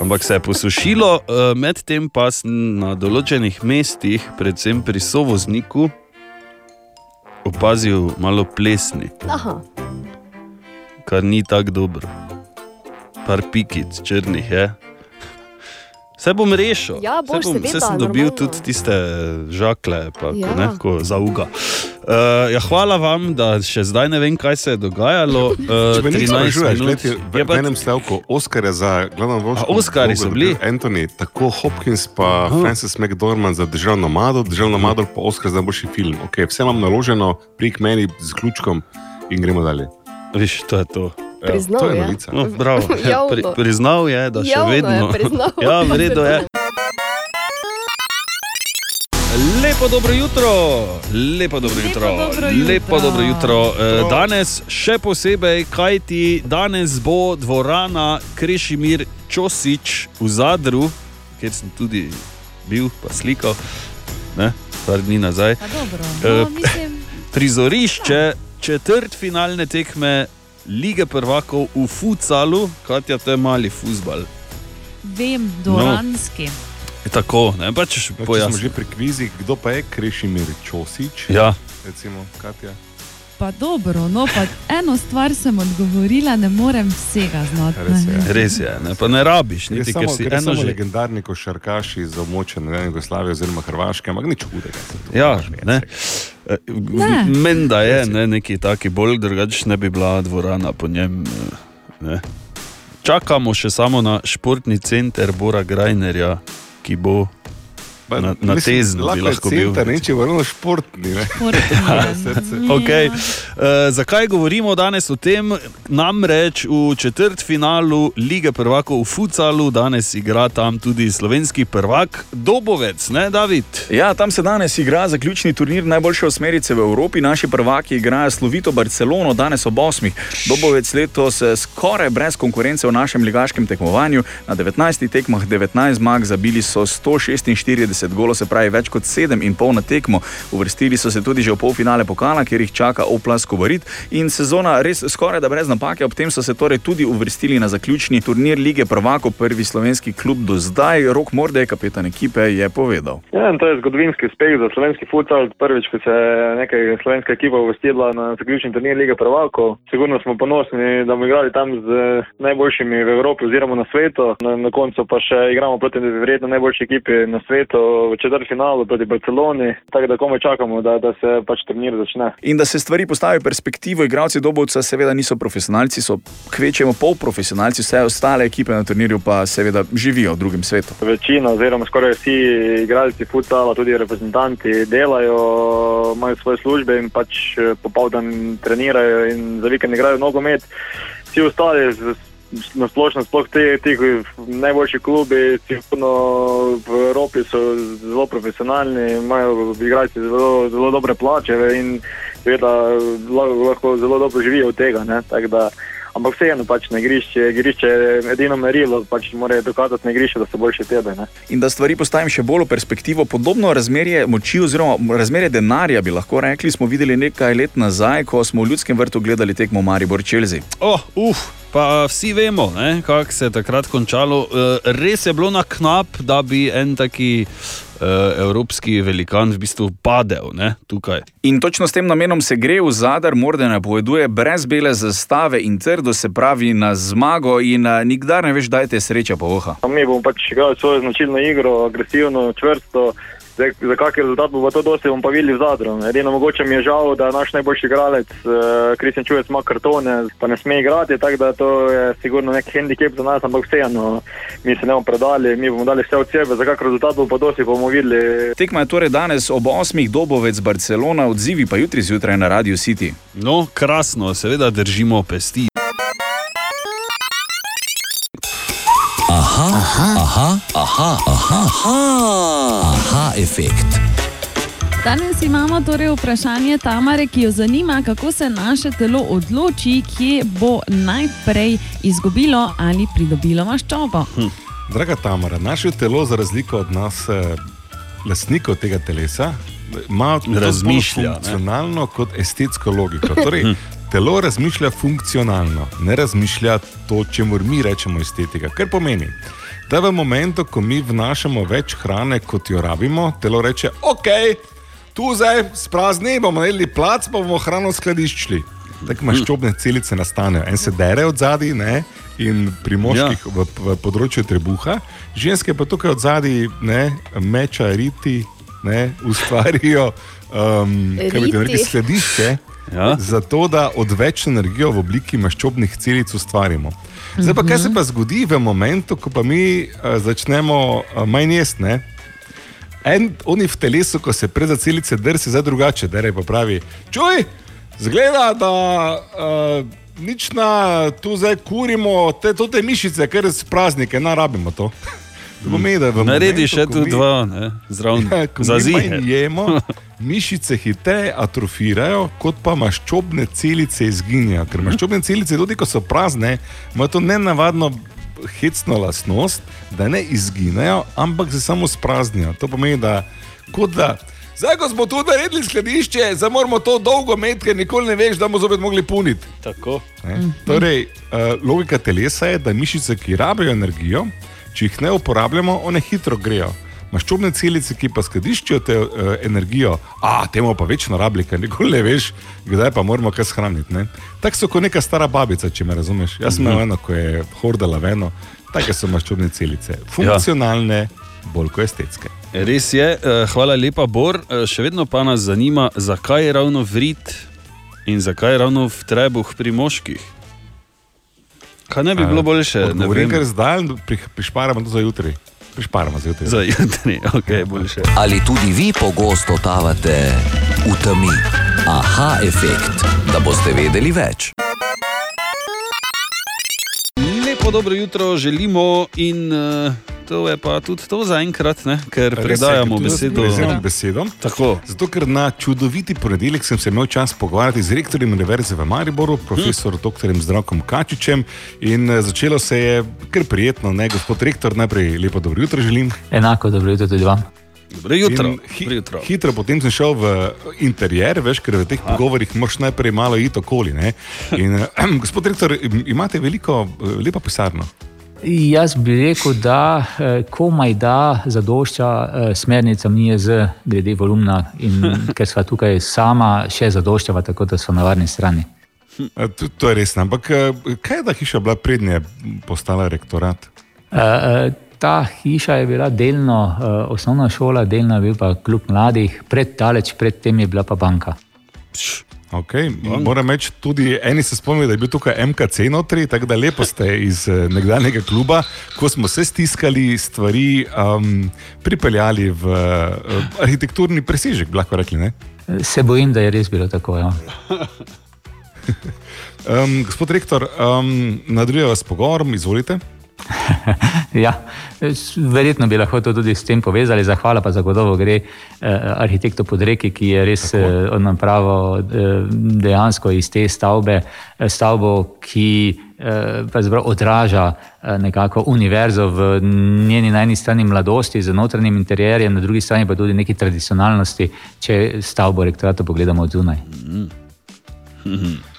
Ampak se je posušilo, uh, medtem pa sem na določenih mestih, predvsem pri sovozniku, opazil malo plesni, Aha, kar ni tako dobro. Par pikic črnih je. Vse bom rešil. Ja, boš, bom, seveda, saj sem dobil normalno. tudi tiste žakle, pa, ja. Ne, ko zauga. Uh, ja, hvala vam, da še zdaj ne vem, kaj se je dogajalo. Uh, Če me nekaj sprašuješ, gledaj, v pa- enem stavku Oskarja za glavno vlogo. A, Oskarji so bili? Anthony, tako Hopkins, pa Aha. Francis McDormand za državno mado, državno mado pa Oscar za najboljši film. Okay, vse imam naloženo, prik meni z ključkom in gremo dalje. Viš, to je to. Ja, Priznal to je je. novica. No, bravo. Ja, pri, Javno. priznal je, da še Javno je vedno. priznal, ja, da v redu se je. Lepo dobro jutro, lepo dobro jutro, dobro jutro. lepo dobro jutro. Eh, Danes še posebej, kaj ti danes bo dvorana Krešimir Čosič v Zadru, kjer sem tudi bil, pa slikal, ne, par dni nazaj. Dobro, Eh, no, mislim, Prizorišče četrtfinalne tekme lige prvakov v futsalu, Katja, to je mali futbal. vem, dvoranski. Tako, ne pač No, če smo pojasni. že pri kvizih, kdo pa je Krešimir Čosič? Ja. Recimo, Katja. Pa dobro, no, pa eno stvar sem odgovorila, ne morem vsega znati. Res je. ne. Res je, ne? pa ne rabiš, niti samo, ker si eno že. legendarni košarkaši iz območja ne vem, Jugoslavije oziroma Hrvaške, ampak nič hudega. Ja, ne. Ne. Menda je ne, neki taki bolj, drugače ne bi bila dvorana po njem. eh, Ne. Čakamo še samo na športni center Bora Grajnerja, ki bo Na, na tezno bi lahko bil. Center, ne, če je vrno športni. Ne? Okay. Uh, zakaj govorimo danes o tem? Namreč v četrt finalu lige prvakov v Futsalu danes igra tam tudi slovenski prvak Dobovec, ne David? Ja, tam se danes igra zaključni turnir najboljše osmerice v Evropi. Naši prvaki igrajo slovito Barcelono, danes ob osmih. Dobovec letos eh, skoraj brez konkurence v našem ligaškem tekmovanju. Na 19 tekmah 19 zmag zabili so 146 golov, se pravi več kot 7,5 na tekmo. Uvrstili so se tudi že v polfinale pokala, kjer jih čaka Oplas Kovarit. In sezona res skoraj da brez napake, ob tem so se torej tudi uvrstili na zaključni turnir lige prvakov, prvi slovenski klub do zdaj. Rok Morde, kapetan ekipe, je povedal. Ja, to je zgodovinski uspeh za slovenski futsal. Prvič, ko se je neka slovenska ekipa uvrstila na zaključni turnir lige prvakov. Sigurno smo ponosni, da bomo igrali tam z najboljšimi v Evropi oziroma na svetu. Na, na koncu pa še igramo proti verjetno najboljši ekipi na svetu v četrtfinalu proti Barceloni. Tako da komaj čakamo, da, da se pač turnir začne. In da se stvari postavijo v perspektivo, igralci Dobovca seveda niso profesionalci, so kvečemo polprofesionalci, vse ostale ekipe na turnirju pa seveda živijo v drugem svetu. Večina, oziroma skoraj vsi igralci futsala, tudi reprezentanti, delajo, imajo svoje službe in pač popoldan trenirajo in za vikend igrajo nogomet. Vsi ostali, na splošno, sploh te, te najboljši klubi, sigurno v Evropi so zelo profesionalni, imajo igralci zelo, zelo dobre plače in seveda lahko zelo dobro živijo od tega. Ne, Ampak vseeno, pač na igrišče, igrišče je edino merilo, pač morajo dokazati na igrišču, da so boljši tebe. Ne? In da stvari postavim še bolj v perspektivo, podobno razmerje moči oziroma razmerje denarja bi lahko rekli, smo videli nekaj let nazaj, ko smo v ljudskem vrtu gledali tekmo Maribor Chelsea. Oh, uf, pa vsi vemo, kako se je takrat končalo. Uh, res je bilo na knap, da bi en taki. Uh, evropski velikan v bistvu padel ne, tukaj. In točno s tem namenom se gre v zadar, morda napoveduje brez bele zastave in trdo, se pravi na zmago, in uh, nikdar ne veš, da je te sreča po oha. Mi bomo pač igrali svojo značilno igro, agresivno, čvrsto. Zdaj, za kakšen rezultat bo to dosti, bomo pa videli v zadru. Edino mogoče mi je žal, da naš najboljši igralec, Kristjan uh, Čujec, ima kartone, pa ne sme igrati, tako da to je sigurno nek handicap za nas, ampak vseeno, mi se ne bomo predali, mi bomo dali vse od sebe, za kakšen rezultat bo pa dosti, bomo videli. Tekma je torej danes ob 8. dobovec Barcelona, odzivi pa jutri zjutraj na Radio City. No, krasno, seveda držimo pesti. Aha, aha, aha, aha, aha, aha, efekt. Danes imamo torej vprašanje Tamare, ki jo zanima, kako se naše telo odloči, kje bo najprej izgubilo ali pridobilo maščobo. Hm. Draga Tamara, naše telo, za razliko od nas, eh, lastnikov tega telesa, ima Razmišlja, ne. funkcionalno kot estetsko logiko. Torej, telo razmišlja funkcionalno, ne razmišlja to, čemu mi rečemo estetika. Kar pomeni, da v momentu, ko mi vnašamo več hrane, kot jo rabimo, telo reče: Ok, tu zdaj sprazni, bomo naredili plac, pa bomo hrano skladiščili. Tako maščobne celice nastanejo, en se dere od zadaj, ne? in pri moških ja. v, v področju trebuha, ženske pa tukaj od zadaj meča, riti, ne? ustvarijo um, Riti. skladišče. Ja. Zato, da odveč energijo v obliki maščobnih celic ustvarimo. Zdaj pa, kaj se pa zgodi v momentu, ko pa mi uh, začnemo uh, manj jesti? ne? En, oni v telesu, ko se pred celice drsi, zdaj drugače, da pa pravi: Čuj, zgleda, da uh, nič na tu zdaj kurimo, te, te mišice, ker res praznike, ne rabimo to. To pomeni, da Naredi še tu mi- dva, ne, zraven, Ja, ko za mi jemo, mišice hitreje atrofirajo, kot pa maščobne celice izginjajo. Ker maščobne celice, tudi ko so prazne, imajo to nenavadno hecno lastnost, da ne izginejo, ampak se samo spraznijo. To pomeni, da kot da. Zdaj, ko smo tu naredili skladišče, zdaj moramo to dolgo imeti, ker nikoli ne veš, da bomo zopet mogli puniti. Tako. Ne? Torej, uh, logika telesa je, da mišice, ki rabijo energijo, če jih ne uporabljamo, one hitro grejo. Maščobne celice, ki pa skladiščijo te uh, energijo, a temu pa večno rabi, ker nikoli ne veš, kdaj pa moramo kaj shraniti. Tako so kot neka stara babica, če me razumeš. Jaz sem Mhm. imel eno, ko je hordala veno, take so maščobne celice. Funkcionalne, bolj kot estetske. Res je, eh, hvala lepa, Bor. Eh, Še vedno pa nas zanima, zakaj je ravno vrit in zakaj je ravno v trebuh pri moških. Kaj ne bi bilo boljše? Ne vem. ker zdaj pri- prišparamo to za jutri. Prišparamo za jutri. Za jutri, ok, boljše. Ali tudi vi pogosto totavate v temi? Aha, efekt, da boste vedeli več. Lepo dobro jutro želimo in uh, to je pa tudi to za enkrat, ne? ker Res je, predajamo ker tu besedo. prevzemam besedo. Tako. Zato, ker na čudoviti ponedeljek sem se imel čas pogovarjati z rektorjem Univerze v Mariboru, profesor hm. dr. Zdravkom Kačičem. In eh, začelo se je kar prijetno, ne gospod rektor, najprej lepo dobro jutro želim. Enako dobro jutro tudi vam. Dobro jutro. In Hi, hitro potem sem šel v interjer, veš, ker v teh Aha. pogovorih moraš najprej malo iti okoli. ne. In, gospod rektor, im- imate veliko, eh, lepo pisarno. Jaz bi rekel, da eh, komaj da zadošča eh, smernicam NIJZ glede volumna, in ker sva tukaj sama, še zadoščava, tako da so na varni strani. To, to je res, ampak eh, kaj je ta hiša bila prednje postala rektorat? Ta hiša je bila delno osnovna šola, delno je bil pa klub mladih, pred daleč predtem je bila pa banka. Okay. Moram reči, tudi eni se spomnijo, da je bil tukaj MKC notri, tako da lepo ste iz eh, nekdanjega kluba, ko smo se stiskali, stvari um, pripeljali v uh, arhitekturni presežek, lahko rekli. Ne? Se bojim, da je res bilo tako. Ja. Um, gospod rektor, um, nadaljujemo s pogovorom, izvolite. Ja, verjetno bi lahko to tudi s tem povezali. Zahvala pa zagotovo gre eh, arhitektu Podreki, ki je res eh, napravil eh, dejansko iz te stavbe eh, stavbo, ki eh, odraža eh, nekako univerzo v njeni na eni strani mladosti z notranjim interjerjem, na drugi strani pa tudi neki tradicionalnosti, če stavbo rektorata pogledamo od zunaj. Uh,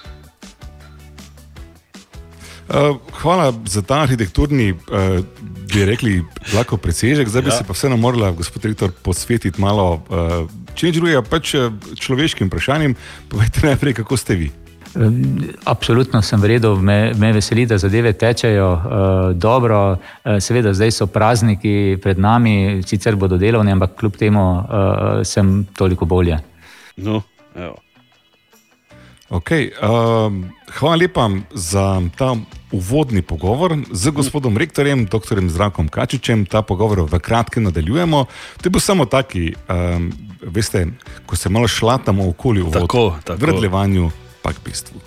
hvala za ta arhitekturni, uh, bi rekli, lahko presežek. Zdaj bi Ja. se pa vseeno morala, gospod rektor, posvetiti malo, uh, če nič drugega, pač eh, človeškim vprašanjem. Povejte najprej, kako ste vi. Absolutno sem vredel, me, me veseli, da zadeve tečejo uh, dobro. Uh, seveda, zdaj so prazniki pred nami, sicer bodo delovni, ampak kljub temu uh, sem toliko bolje. No, evo. Okay, um, hvala lepa za ta uvodni pogovor z gospodom rektorjem, dr. Zdravkom Kačičem. Ta pogovor v kratkem nadaljujemo. To je bil samo taki, um, veste, ko se malo šlatamo okoli v Tako, tako. vrtljevanju, pa k bistvu.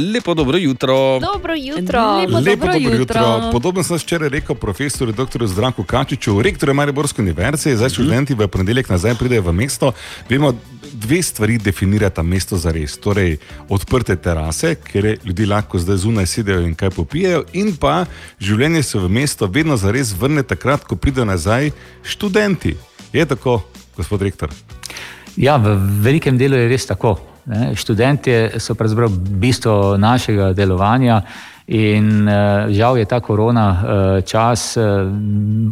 Lepo dobro jutro. Dobro jutro. Lepo dobro jutro. Podobno sem včeraj rekel profesorju dr. Zdravku Kačiču, rektorju Mariborske univerze, zdaj študenti v ponedeljek nazaj pridejo v mesto. Vemo, dve stvari definirata mesto za res. Torej, odprte terase, kjer ljudje lahko zdaj zunaj sedejo in kaj popijejo, in pa življenje se v mesto vedno za res vrne takrat, ko pridejo nazaj študenti. Je tako, gospod rektor? Ja, v velikem delu je res tako. Ne. Študentje so pravzaprav bistvo našega delovanja. In uh, žal je ta korona uh, čas uh,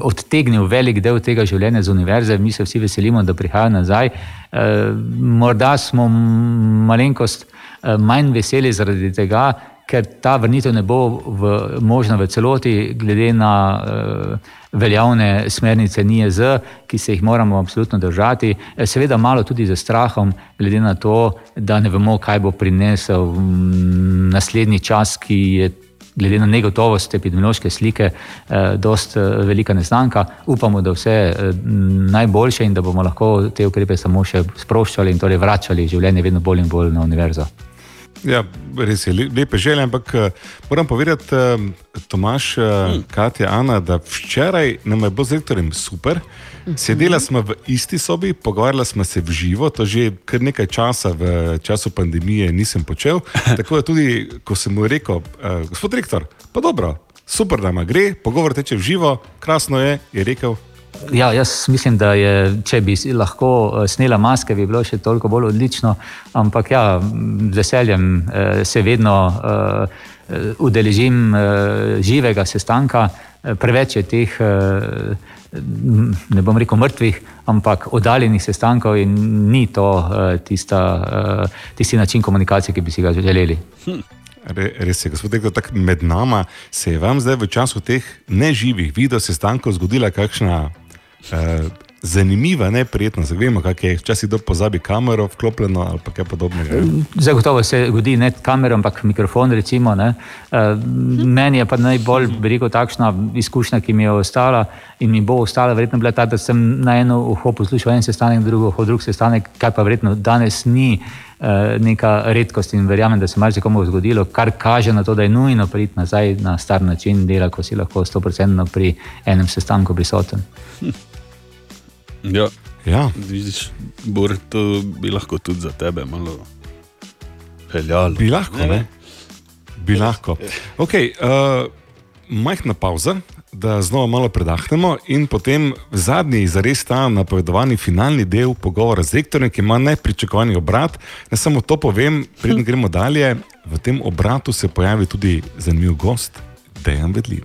odtegnil velik del tega življenja z univerze, mi se vsi veselimo, da prihajajo nazaj. Morda smo malenkost manj veseli zaradi tega, ker ta vrnitev ne bo v, možna v celoti, glede na uh, veljavne smernice NIJZ, ki se jih moramo absolutno držati. Eh, Seveda, malo tudi z strahom, glede na to, da ne vemo, kaj bo prinesel mm, naslednji čas, ki je. Glede na negotovost epidemiološke slike, eh, dost eh, velika neznanka. Upamo, da vse eh, najboljše in da bomo lahko te ukrepe samo še sproščali in torej vračali življenje vedno bolj in bolj na univerzo. Ja, res je le- lepe želje, ampak eh, moram povedati, eh, Tomaš, hmm. Katja, Ana, da včeraj nam je bilo z rektorjem super. Sedela smo v isti sobi, pogovarjala smo se v živo, to že kar nekaj časa v času pandemije nisem počel. Tako da tudi, ko sem mu rekel, eh, gospod rektor, pa dobro, super nama gre, pogovor teče v živo, krasno je, je rekel. Ja, jaz mislim, da je, če bi lahko eh, snela maske, bi bilo še toliko bolj odlično, ampak ja, z veseljem eh, se vedno eh, udeležim živega sestanka. Preveč je teh, eh, ne bom rekel mrtvih, ampak oddaljenih sestankov in ni to tista, tisti način komunikacije, ki bi si ga želeli. Re, res je, gospod rektor, tako med nama se je vam zdaj v času teh neživih video sestankov zgodila kakšna eh, zanimiva, neprijetna. Zdaj Vemo, kako je, včasih kdo pozabi kamero vklopljeno ali kaj podobnega. Zagotovo se zgodi ne kamera, ampak mikrofon. Recimo, ne. Eh, Meni je pa najbolj bi rekel, takšna izkušnja, ki mi je ostala in mi bo ostala, verjetno bila ta, da sem na eno uho poslušal en sestanek, drugo uho drug sestanek, kar pa verjetno danes ni neka redkost in verjamem, da se marsikomu zgodilo, kar kaže na to, da je nujno priti nazaj na star način dela, ko si lahko 100% pri enem sestanku prisoten. Ja. Ja. Vidiš, Bor, to bi lahko tudi za tebe malo peljalo. Bi lahko, ne? Bi lahko. Okay, uh, majhna pauza, da znova malo predahnemo, in potem zadnji, zares ta napovedovani finalni del pogovora z rektorjem, ki ima nepričakovani obrat. Ne samo to povem, preden gremo dalje, v tem obratu se pojavi tudi zanimiv gost, Dejan Vedlin.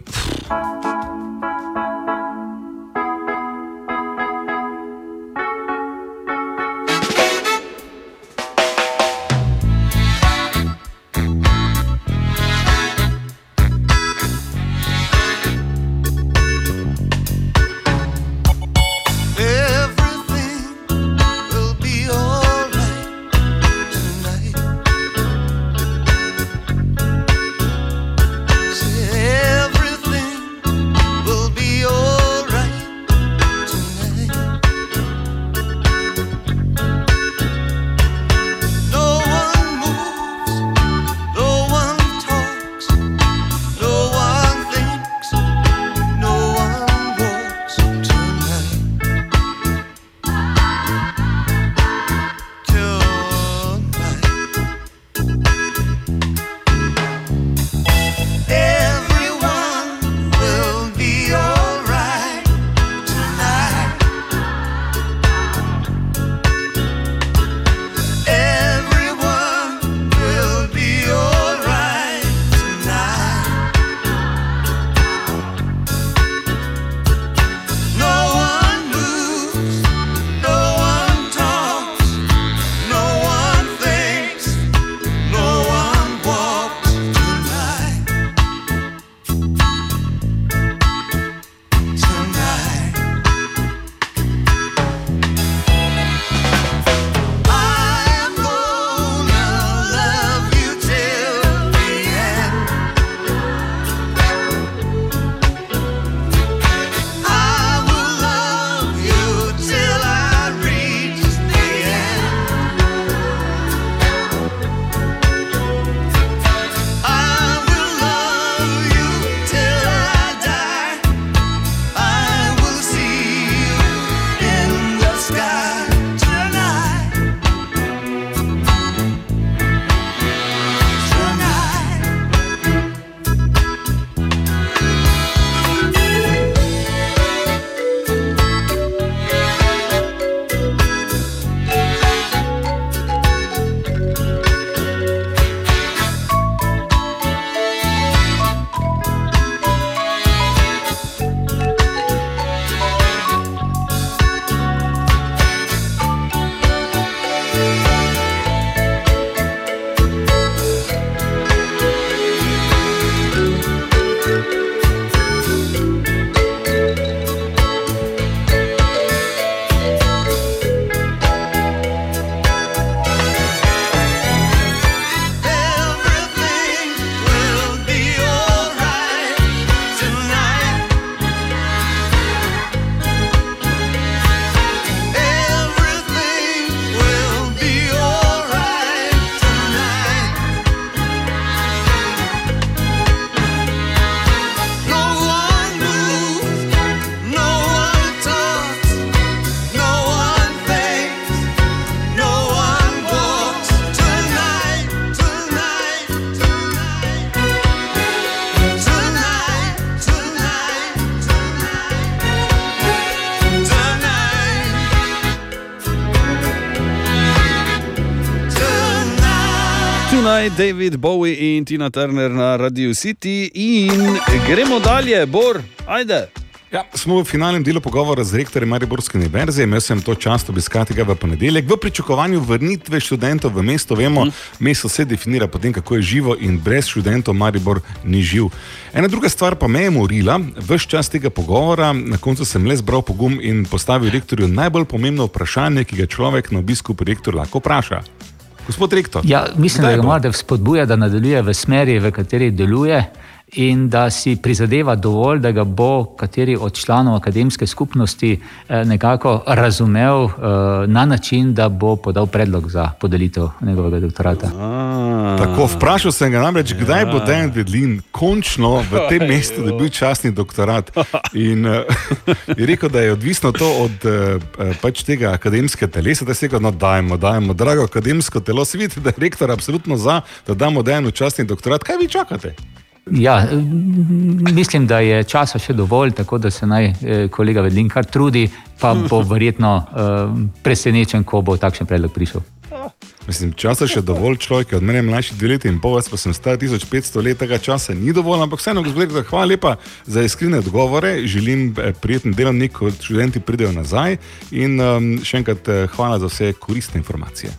Tonight, David Bowie in Tina Turner na Radio City, in gremo dalje, Bor, ajde. Ja, smo v finalnem delu pogovora z rektorjem Mariborske univerze. Imel sem to čast obiskati ga v ponedeljek v pričakovanju vrnitve študentov v mesto. Vemo, mm. mesto se definira po tem, kako je živo in brez študentov Maribor ni živ. Ena druga stvar pa me je morila, vse čas tega pogovora, na koncu sem le zbral pogum in postavil rektorju najbolj pomembno vprašanje, ki ga človek na obisku pri rektorju lahko vpraša. Gospod rektor, Ja, mislim, da ga mora spodbuja, da nadaljuje v smeri, v kateri deluje. In da si prizadeva dovolj, da ga bo kateri od članov akademske skupnosti eh, nekako razumel eh, na način, da bo podal predlog za podelitev njegovega doktorata. Tako, vprašal sem ga namreč, kdaj bo Dejan Vedlin končno v tem mestu dobil častni doktorat. In uh, je rekel, da je odvisno to od uh, pač tega akademskega telesa, da se ga no, dajmo, dajmo, drago akademsko telo. Se vidite, da je rektor absolutno za, da damo Dejanu častni doktorat. Kaj vi čakate? Ja, mislim, da je časa še dovolj, tako da se naj eh, kolega Vedlin kar trudi, pa bo verjetno eh, presenečen, ko bo takšen predlog prišel. Mislim, časa še dovolj, človek je od mene mlajši dve leti in pol, jaz pa sem star 1500 let, tega časa ni dovolj, ampak vseeno, gospod rektor, hvala lepa za iskrene odgovore, želim eh, prijeten delovnik, ko študenti pridejo nazaj in um, še enkrat hvala za vse koristne informacije.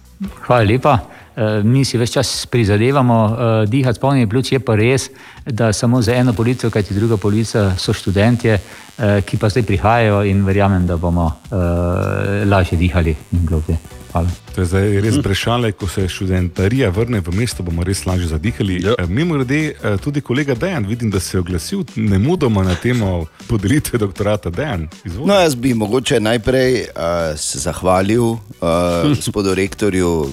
Hvala lepa. Eh, Mi si več čas prizadevamo eh, dihati s polnimi pljuči, je pa res, da samo za eno polico, kajti druga polica so študentje, eh, ki pa zdaj prihajajo in verjamem, da bomo lažje dihali in globje. Hvala. To je zdaj res brešale, ko se študentarija vrne v mesto, bomo res lažje zadihali. Ja. Mimo grede, eh, tudi kolega Dejan, vidim, da se je oglasil ne mudoma na temo podelitve doktorata Dejan. Izvolite. No, jaz bi mogoče najprej uh, se zahvalil uh, gospodu rektorju,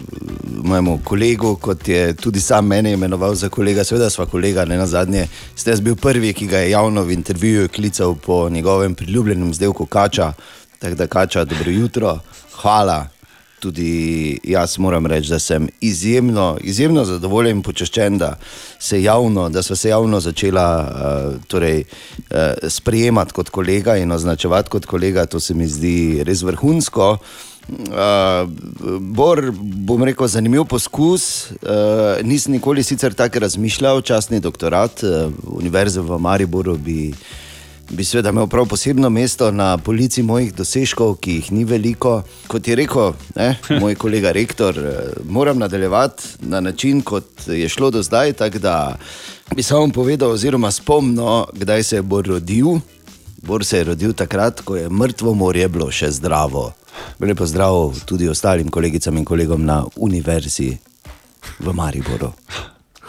mojemu kolegu, kot je tudi sam mene imenoval za kolega. Seveda sva kolega, ne na zadnje. Ste jaz bil prvi, ki ga je javno v intervjuju klical po njegovem priljubljenem zdevku Kača. Tako da Kača, dobro jutro, hvala. Tudi jaz moram reči, da sem izjemno, izjemno zadovoljen in počaščen, da, se javno, da sva se javno začela uh, torej, uh, sprejemati kot kolega in označevati kot kolega. To se mi zdi res vrhunsko. Uh, Bor, bom rekel, zanimiv poskus. Uh, nisem nikoli sicer tako razmišljal, časni doktorat uh, Univerze v Mariboru bi bi seveda imel prav posebno mesto na polici mojih dosežkov, ki jih ni veliko. Kot je rekel ne, moj kolega rektor, eh, moram nadaljevati na način, kot je šlo do zdaj. Tako da bi samo povedal, oziroma spomnil, kdaj se je Bor rodil. Bor se je rodil takrat, ko je mrtvo morje bilo še zdravo. Lepo zdrav tudi ostalim kolegicam in kolegom na univerzi v Mariboru.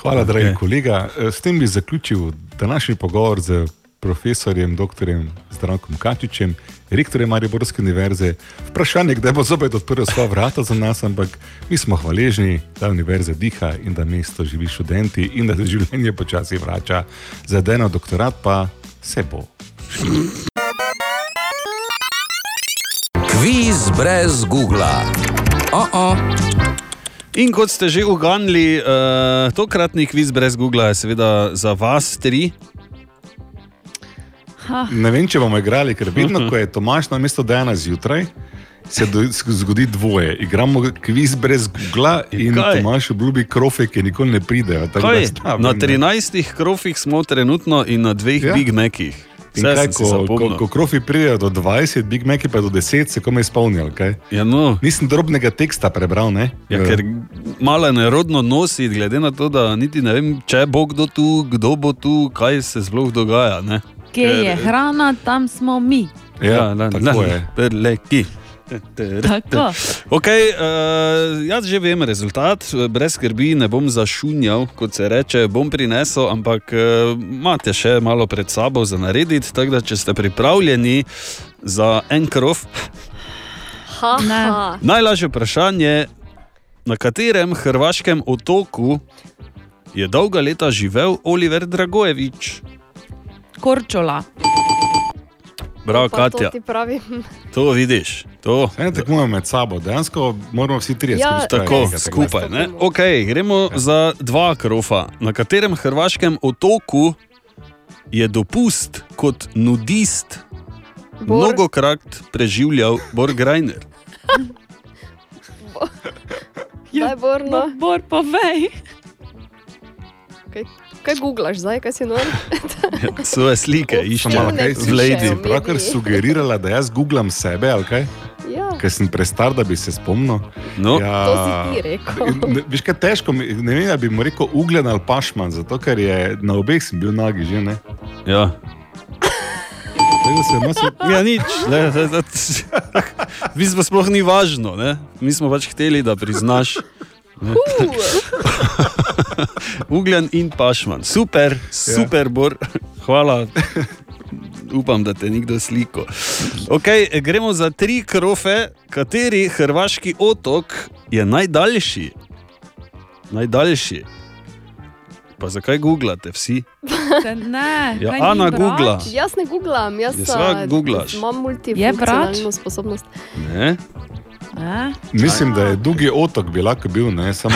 Hvala, dragi okay. kolega. Eh, S tem bi zaključil današnji pogovor z profesorjem dr. Zdravkom Kačičem, rektorjem Mariborske univerze. Vprašanje, kdaj bo zopet odprl svoja vrata za nas, ampak mi smo hvaležni, da univerza diha in da mesto živi študenti in da se življenje počasi vrača. Za eno doktorat pa se bo. Kviz brez Google. Oh -oh. In kot ste že uganili, uh, tokratni kviz brez Google je seveda za vas tri. Ha. Ne vem, če bomo igrali, ker vedno, ko je Tomaš na mesto Dejana zjutraj, se do, zgodi dvoje. Igramo kviz brez Google in kaj? Tomaš obljubi krofe, ki nikoli ne pridejo. stavim, Na ne. 13 krofih smo trenutno in na dveh Ja. ja. Big Macih. Kaj, ko, ko, ko krofi pridejo do 20, Big Mac pa do 10, se komaj izpolnijo. kaj? Ja, no. Nisem drobnega teksta prebral. Ne? Ja, ker malo nerodno nosi, glede na to, da niti ne vem, če bo kdo tu, kdo bo tu, kaj se sploh dogaja. Ne? Kje je hrana, tam smo mi. Ja, tako je. Prleki. Tako. Okay, uh, jaz že vem rezultat, brez skrbi ne bom zašunjal, kot se reče, bom prinesel, ampak uh, imate še malo pred sabo za narediti. Tako da, če ste pripravljeni za en krov, najlažje vprašanje, na katerem hrvaškem otoku je dolga leta živel Oliver Dragojevič. Korčola. Bravo, Pa to Katja. ti pravim. To vidiš. To. Ne tekmujemo med sabo, dejansko moramo vsi trije Ja, skupaj. Tako, igrati. skupaj. Ne? Okay, gremo ja. za dva krofa. Na katerem hrvaškem otoku je dopust kot nudist Bor. mnogokrat preživljal Borgrajner? Daj, Borno. Bor, povej. Kaj, kaj googlaš zdaj, kaj si nor? Svoje slike išče malo kaj v si Lady. Pravkar sugerirala, da jaz googlam sebe, ali kaj? Ja. Ker sem prestar, da bi se spomnil. No. ja, To si ti rekel. Ne, Veš, kaj težko, mi- ne vem, da bi mu rekel ugljen ali pašman, zato ker je na obeh sem bil nagi že, ne? Ja. Tega se ima se... Ja, nič. Ne, da, da, v bistvu sploh ni važno. Ne? Mi smo pač hteli, da priznaš. Ugljen in pašman. Super, super, bor. Hvala. Upam, da te nikdo sliko. Okay, gremo za tri krofe, kateri hrvaški otok je najdaljši. Najdaljši. Pa zakaj googlate vsi? Te Ne, Ja, Ana googla. Jaz ne googlam, jaz Ja, seveda a, googlaš. imam multifunkcionalno sposobnost. Ne? A? Mislim, da je dolgi otok bi lahko bil, ne samo.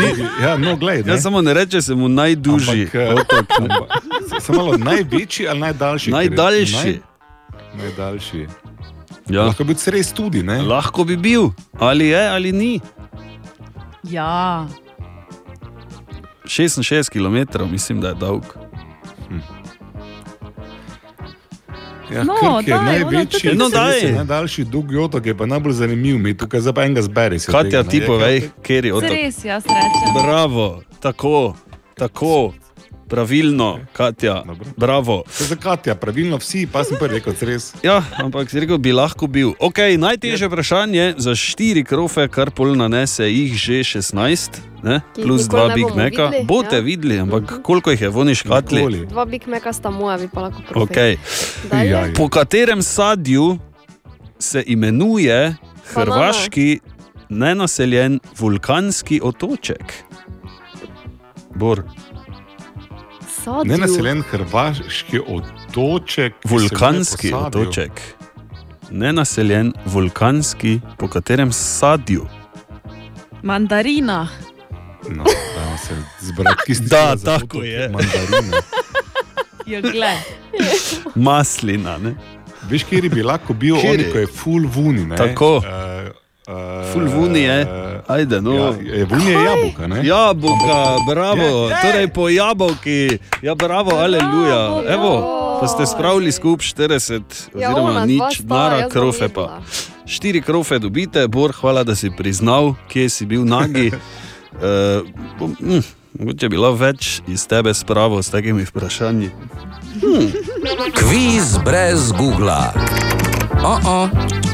Ni- ja, no, glej, ne. Ja, samo ne reče se mu najdužji Ampak, eh, otok. Samo malo največji ali najdaljši? Najdaljši. Naj, najdaljši. Ja. Lahko bi bil res tudi, ne? Lahko bi bil, ali je ali ni. Ja. 66 km, mislim, da je dolg. Ja, No, daj, največji, No, daj. najdaljši dolgi otok, je pa najbolj zanimiv, mi tukaj pa enega zberi. se Katja, ti povej, kjer je otok. Res, jaz rečem. Bravo, tako, tako, pravilno, Katja. Bravo. To je za Katja, pravilno vsi, pa sem prvi rekel, res. Ja, ampak si rekel, bi lahko bil. Okay, najtežje vprašanje za štiri krofe, kar pol nanese jih že 16, ne? Ki plus dva Big Maca. videli, Boste ja. videli, ampak koliko jih je v oni škatli? Nikoli. Dva Big Maca sta moja, vi pa lahko profi. Okay. Dalje. Ja, ja. Po katerem sadju se imenuje hrvaški nenaseljen vulkanski otoček? Bor. Sadju. Nenaseljen hrvaški otoček. Vulkanski otoček. Nenaseljen vulkanski, po katerem sadju. Mandarina. No, da se zbrati Da, tako je. Mandarine. Jo, gled. Maslina. Ne? Veš, kje bi lahko bil, Kateri? oni, ko je full vuni. Ne? Tako. Uh, uh, Full vuni je. Ajde, no. Ja, je vuni je jabolka, ne? Jabolka, bravo, Je, je. torej po jabolki, ja, bravo, aleluja. Evo, pa ste spravili skupaj 40, Ja, oziroma dva nič, bom krofe pa. Štiri krofe dobite, Bor, hvala, da si priznal, kje si bil nagi. Uh, hm, mogoče bi bilo več iz tebe spravo s takimi vprašanji. Hm. Kviz brez Google. Oh -oh.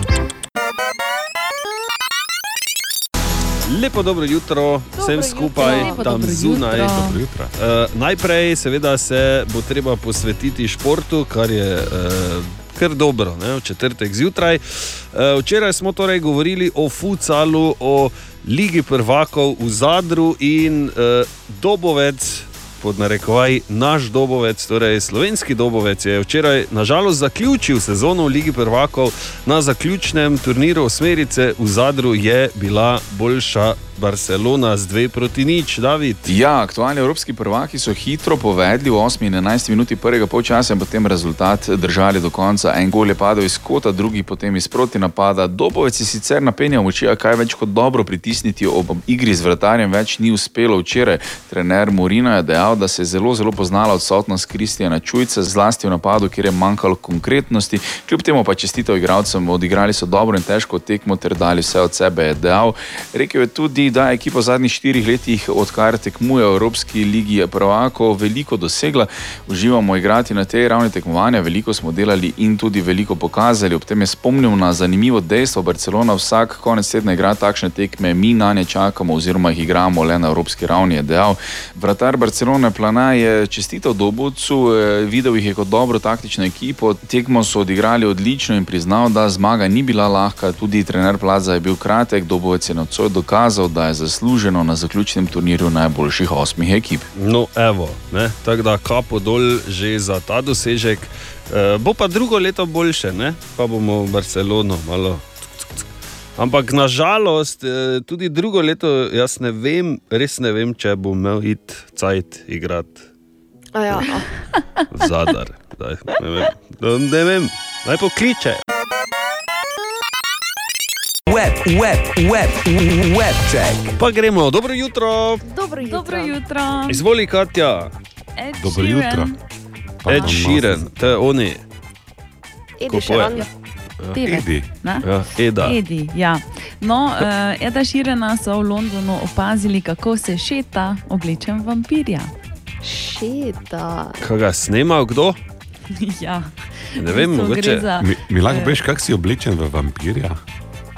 Lepo dobro jutro vsem skupaj, Lepo tam dobro zunaj. jutro. Dobro jutro. Uh, najprej, seveda, se bo treba posvetiti športu, kar je uh, kar dobro, ne, v četrtek zjutraj. Uh, včeraj smo torej govorili o futsalu, o Ligi prvakov v Zadru in uh, Dobovec. Pod narekovaj naš Dobovec, torej slovenski Dobovec, je včeraj nažalost zaključil sezono v Ligi prvakov. Na zaključnem turnirju osmerice v Zadru je bila boljša Barcelona z 2 proti nič, David. Ja, aktualni evropski prvaki so hitro povedli v 8 in 11 minuti prvega polčasa in potem rezultat držali do konca. En gol je padel iz kota, drugi potem iz proti napada. Dobovec je sicer napenjal moči, a kaj več kot dobro pritisniti ob igri z vratarjem več ni uspelo včeraj. Trener Morina je dejal, da se je zelo, zelo poznala odsotnost Kristijana Čujca, zlasti v napadu, kjer je manjkalo konkretnosti. Kljub temu pa čestitev igralcem, odigrali so dobro in težko tekmo ter dali vse od sebe, je dejal. Rekel je tudi, da je ekipa v zadnjih štirih letih, odkar tekmuje v Evropski ligi prvakov, veliko dosegla. Uživamo igrati na tej ravni tekmovanja, veliko smo delali in tudi veliko pokazali. Ob tem je spomnil na zanimivo dejstvo, Barcelona vsak konec tedna igra takšne tekme, mi na ne čakamo oziroma jih igramo le na evropski ravni, je dejal. Vratar Barcelone Plana je čestitev Dobovcu, eh, videl jih je kot dobro taktično ekipo, tekmo so odigrali odlično in priznal, da zmaga ni bila lahka, tudi trener Plaza je bil kratek, Dobovec je nocoj dokazal, da je zasluženo na zaključnem turnirju najboljših osmih ekip. No, evo, ne, tako da kapo dol že za ta dosežek. E, bo pa drugo leto boljše, ne? pa bomo v Barcelono malo. Ampak nažalost, eh, tudi drugo leto, jaz ne vem, res ne vem, če bom imel it cajt igrati A ja, zadar. Daj, ne, vem. Ne vem, naj pokliče. Web, web, web, web check. Pa gremo, dobro jutro, Dobro jutro. Dobro jutro. izvoli Katja. Ed Dobro Sheeran. jutro. Ed Sheeran, to je oni. Edi Sheeran. je? Pevec, Edi. ne? Ja, Eda. Edi, ja. No, uh, Eda Širena so v Londonu opazili, kako se šeta oblečen vampirja. Šeta. Kaj ga snemal kdo? ja. Ne vem, mogoče. za- Mi, mi lahko Eh. veš, kako si oblečen v vampirja?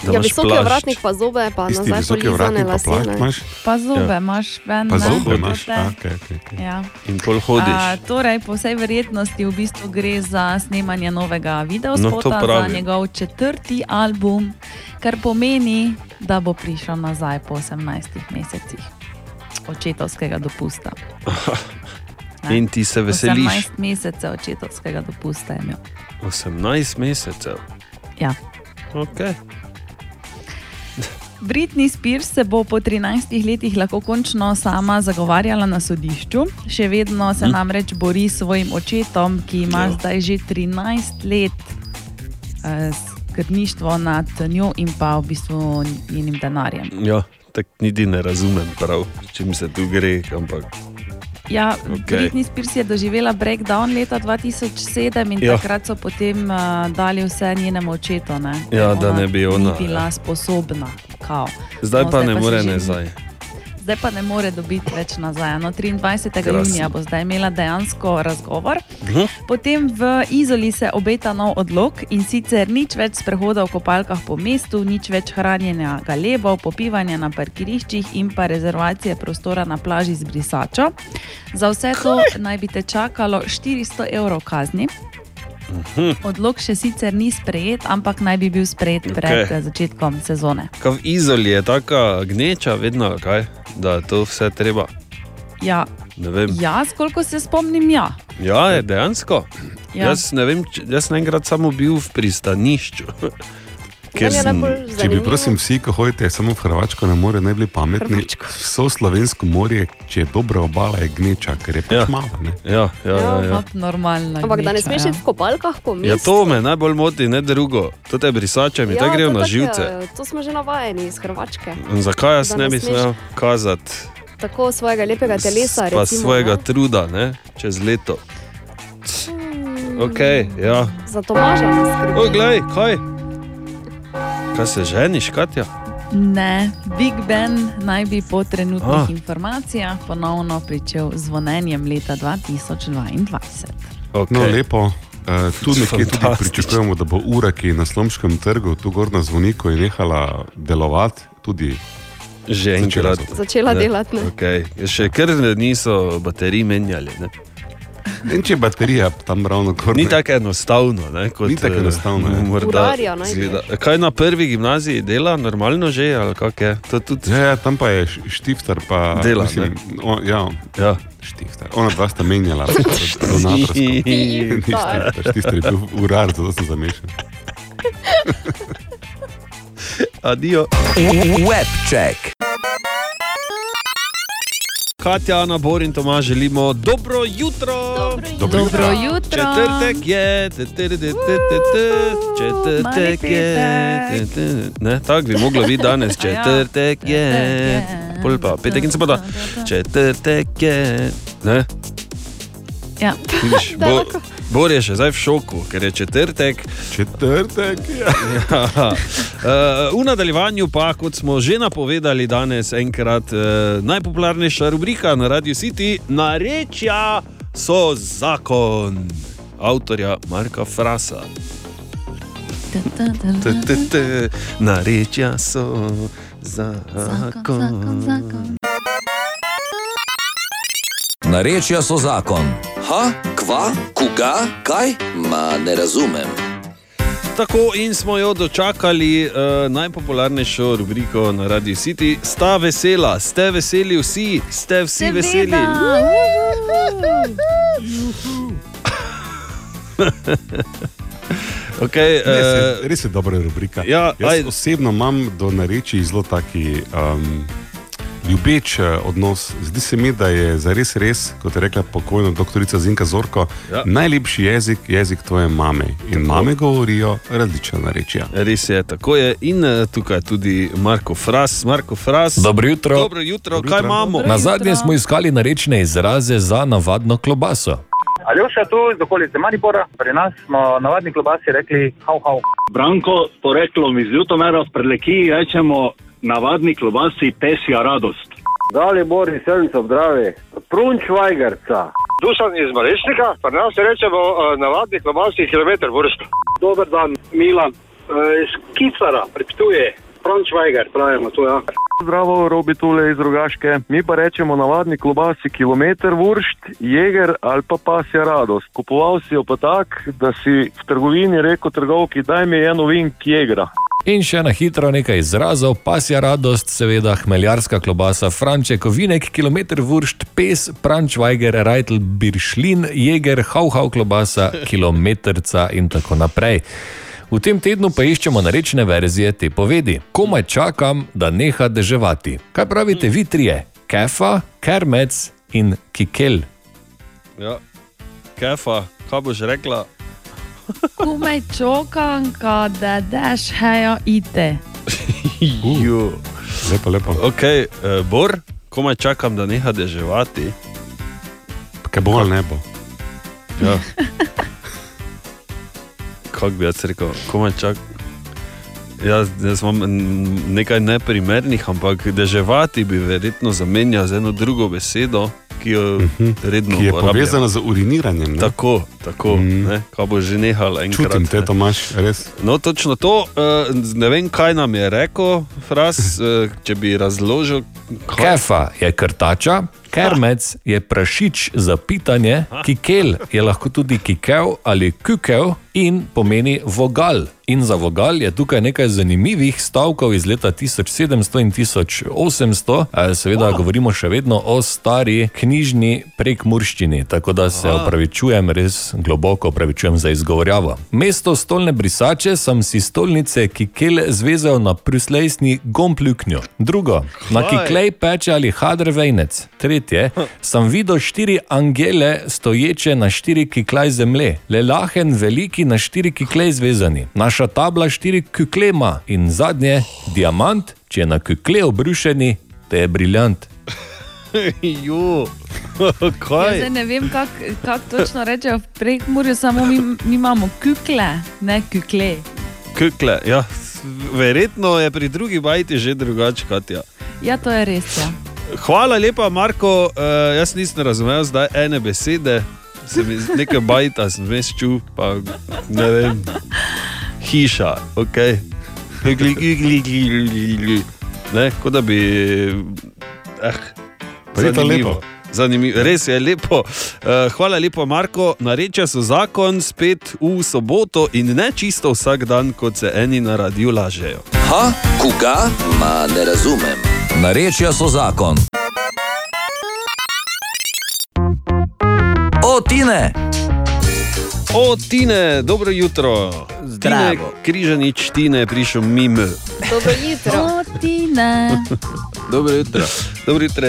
Ja, visoki plašč. ovratnik pa zobe, pa Tisti nazaj visoki polizane ovratnik pa plašč imaš? Pa zobe Ja. imaš ven. Pa ne, zobe imaš? okej, okej, okej. Ja. In pol hodiš. A, torej, po vsej verjetnosti v bistvu gre za snemanje novega No, videospota za pravim. njegov četrti album, kar pomeni, da bo prišel nazaj po 18 mesecih očetovskega dopusta. Ne? In ti se veseliš. 18 mesecev očetovskega dopusta je imel. 18 mesecev. Ja. Okay. Britney Spears se bo po 13 letih lahko končno sama zagovarjala na sodišču. Še vedno se Hm. namreč bori s svojim očetom, ki ima Ja. zdaj že 13 let eh, skrbništvo nad njo in pa v bistvu njenim denarjem. Ja, tako niti ne razumem prav, čim se tu gre, ampak Ja, okay. Britney Spears je doživela breakdown leta 2007 in Ja. ja. takrat so potem uh, dali vse njenemu očetu. Ne, Ja, da ne bi ona, Ni bila sposobna. Kao. zdaj No, pa ne se more nazaj. Zdaj pa ne more dobiti več nazaj. No, 23. Krasno. junija bo zdaj imela dejansko razgovor. Mhm. Potem v Izoli se obeta nov odlog in sicer nič več sprehoda v kopalkah po mestu, nič več hranjenja galebov, popivanja na parkiriščih in pa rezervacije prostora na plaži z brisačo. Za vse to naj bi te čakalo 400 evrov kazni. Mhm. Odlog še sicer ni sprejet, ampak naj bi bil sprejet pred okay. začetkom sezone. Kaj v Izoli je taka gneča, vedno kaj, da to vse treba. Ja, jaz, koliko se spomnim, ja. Ja, je dejansko. Ja. Jaz ne vem, jaz sem enkrat samo bil v pristanišču. Ker je sem, Če bi prosim vsi, ki hodite samo v Hrvaško na more, ne bili pametni, vso slovensko morje, če je dobra obala, je gneča, ker je pač Ja. mala. Ne? ja, ja, ja, ja. Hop, normalno. Ampak da ne smeš ja. iti v kopalkah po mestu. ja, to me najbolj moti, ne drugo. To te brisače mi ja, tako grejo to na živce. eh, To smo že navajeni iz Hrvačke. In zakaj jaz Da ne ne bi smel kazati Tako svojega lepega telesa. pa recimo, svojega ne? truda ne, čez leto? Okay, ja. Za Tomaža ne skrbi. O, glej, kaj? Kaj se ženiš, Katja? Ne, Big Ben naj bi po trenutnih Ah. ah. informacijah ponovno pričel z zvonjenjem leta 2022. Okay. No, lepo. Uh, tu nekje tudi pričakujemo, da bo ura, ki je na slomškem trgu, tu gor na zvoniku, je nehala delovati. Tudi Že enkrat. Začela Ne, delati, ne. Okay. Še kar niso baterij menjali. Ne? In če je baterija tam ravno kar Ni tako enostavno. Ne, kot, Ni tako eh, enostavno, ja. morda naj izgleda. Kaj na prvi gimnaziji dela, normalno že, ali kako je? To tudi... Ja, ja, tam pa je štifter, pa Dela, mislim, o, ja, ja. štifter. Ona dva sta menjala, donatorsko. Ni štifter, štifter je bil urar, zato sem zamešan. Adijo. Webcheck. Katja, Ana, Bor in Tomaž želimo dobro jutro. Dobro jutro. Dobro jutro. Četrtek je, te, te, te, te, te, te, četrtek je. Ne, tako bi moglo biti danes. Ja, Četrtek je. Pol pa petek in sobota. Četrtek je. Ne, Ja. vidiš, bo, Bor je še zdaj v šoku, ker je četrtek. Četrtek je. Ja. Uh, v nadaljevanju pa, kot smo že napovedali danes, enkrat uh, najpopularnejša rubrika na Radio City, narečja so zakon avtorja Marka Frasa. T, t, t, Narečja so zakon. Narečja so zakon. Ha, kva, koga, kaj? Ma ne razumem. Tako in smo jo dočakali, uh, najpopularnejšo rubriko na Radio City. Sta vesela, ste veseli vsi, ste vsi veseli. Okay, Res je, uh, res je dobra rubrika. ja, Jaz aj- osebno imam do nareči zelo taki um, ljubeč eh, odnos. Zdi se mi, da je zares res, kot je rekla pokojna doktorica Zinka Zorko, Ja. najlepši jezik jezik tvoje mame. In mame govorijo različna narečja. Res je, tako je. In eh, tukaj je tudi Marko Fras. Marko Fras. Dobro jutro. Dobro jutro, kaj imamo? Na zadnje smo iskali narečne izraze za navadno klobaso. Aljoša tu iz okolice Maribora, pri nas smo navadni klobasi rekli hau hau. Branko, s poreklom iz Ljutomera, v Prelekiji rečemo navadni klobasi pesja radost. Dali Boris, Srnco, zdravi. Prunč Vajgerca. Dušan iz Malečnika, pa nas rečemo uh, navadni klobasi kilometr vrst. Dober dan, Milan. Uh, iz Kicara, predptuje. Prunč Vajger, pravimo tu, ja. Zdravo, Robi tule iz Rogaške. Mi pa rečemo navadni klobasi kilometr vršt, jeger ali pa pasja radost. Kupoval si jo pa tak, da si v trgovini rekel trgovki, daj mi eno vink jegra. In še na hitro nekaj izrazov, pasja radost, seveda hmeljarska klobasa, franček, ovinek, kilometr vršt, pes, prančvajger, rajtl, biršlin, jeger, hauhau klobasa, kilometrca in tako naprej. V tem tednu pa iščemo narečne verzije te povedi. Komaj čakam, da neha deževati. Kaj pravite vi trije? Kefa, kermec in kikel. Ja. Kefa, kaj boš rekla? Komaj čokam, da daš hejo ite. Ju. Lepo, lepo. Ok, uh, Bor, komaj čakam, da neha deževati. Kaj bo ali ne bo? Ja. Kako bi jaz rekel, komaj čakam. Jaz, jaz imam nekaj neprimernih, ampak deževati bi verjetno zamenjal z eno drugo besedo, ki jo redno Mhm. Ki je uporabljam. povezana z uriniranjem. Ne? Tako, tako, mm. ne, kaj bo že nehal enkrat. Čutim te. Tomaš, res. No, točno to. Uh, ne vem, kaj nam je rekel, Fras, uh, če bi razložil. Kaj? Kefa je krtača, kermec je prašič za pitanje, kikel je lahko tudi kikel ali kukel in pomeni vogal. In za vogal je tukaj nekaj zanimivih stavkov iz leta 1700 in 1800. Eh, Seveda govorimo še vedno o stari knjižni prekmurščini, tako da se opravičujem, res globoko opravičujem za izgovorjavo. Mesto stolne brisače sem si stolnice kikel zvezal na pruslejsni gompluknjo. Drugo, na kiklej peče ali hadr vejnec. Tretje, sem videl štiri angele stoječe na štiri kiklaj zemlje, le lahen veliki na štiri kiklej zvezani. Naša tabla štiri kikle ima in zadnje, diamant, če je na kikle obrušeni, te je briljant. Jo, kaj? zdaj ne vem, kako kak točno rečejo v prekmurju, samo mi, mi imamo kukle, ne kukle. Kukle, ja. Verjetno je pri drugi bajti že drugače, Katja. Ja, to je res. Ja. Hvala lepa, Marko. Uh, jaz nisem razumel zdaj ene besede, se mi nekaj bajta sem vmes čul, pa ne vem. Hiša, ok. Gli, gli, gli, gli, gli. Ne, kot da bi. Eh, zanimivo. Zanimivo, res je lepo. Uh, hvala lepo, Marko. Narečja so zakon spet v soboto in ne čisto vsak dan, kot se eni na radiju lažejo. Ha, koga? Ma ne razumem. Narečja so zakon. O, Tine! O, Tine, dobro jutro. Zdravo. Tine, križanič, Tine je prišel mimo. Dobro jutro. O, Tine. Dobro jutro. Dobro jutro.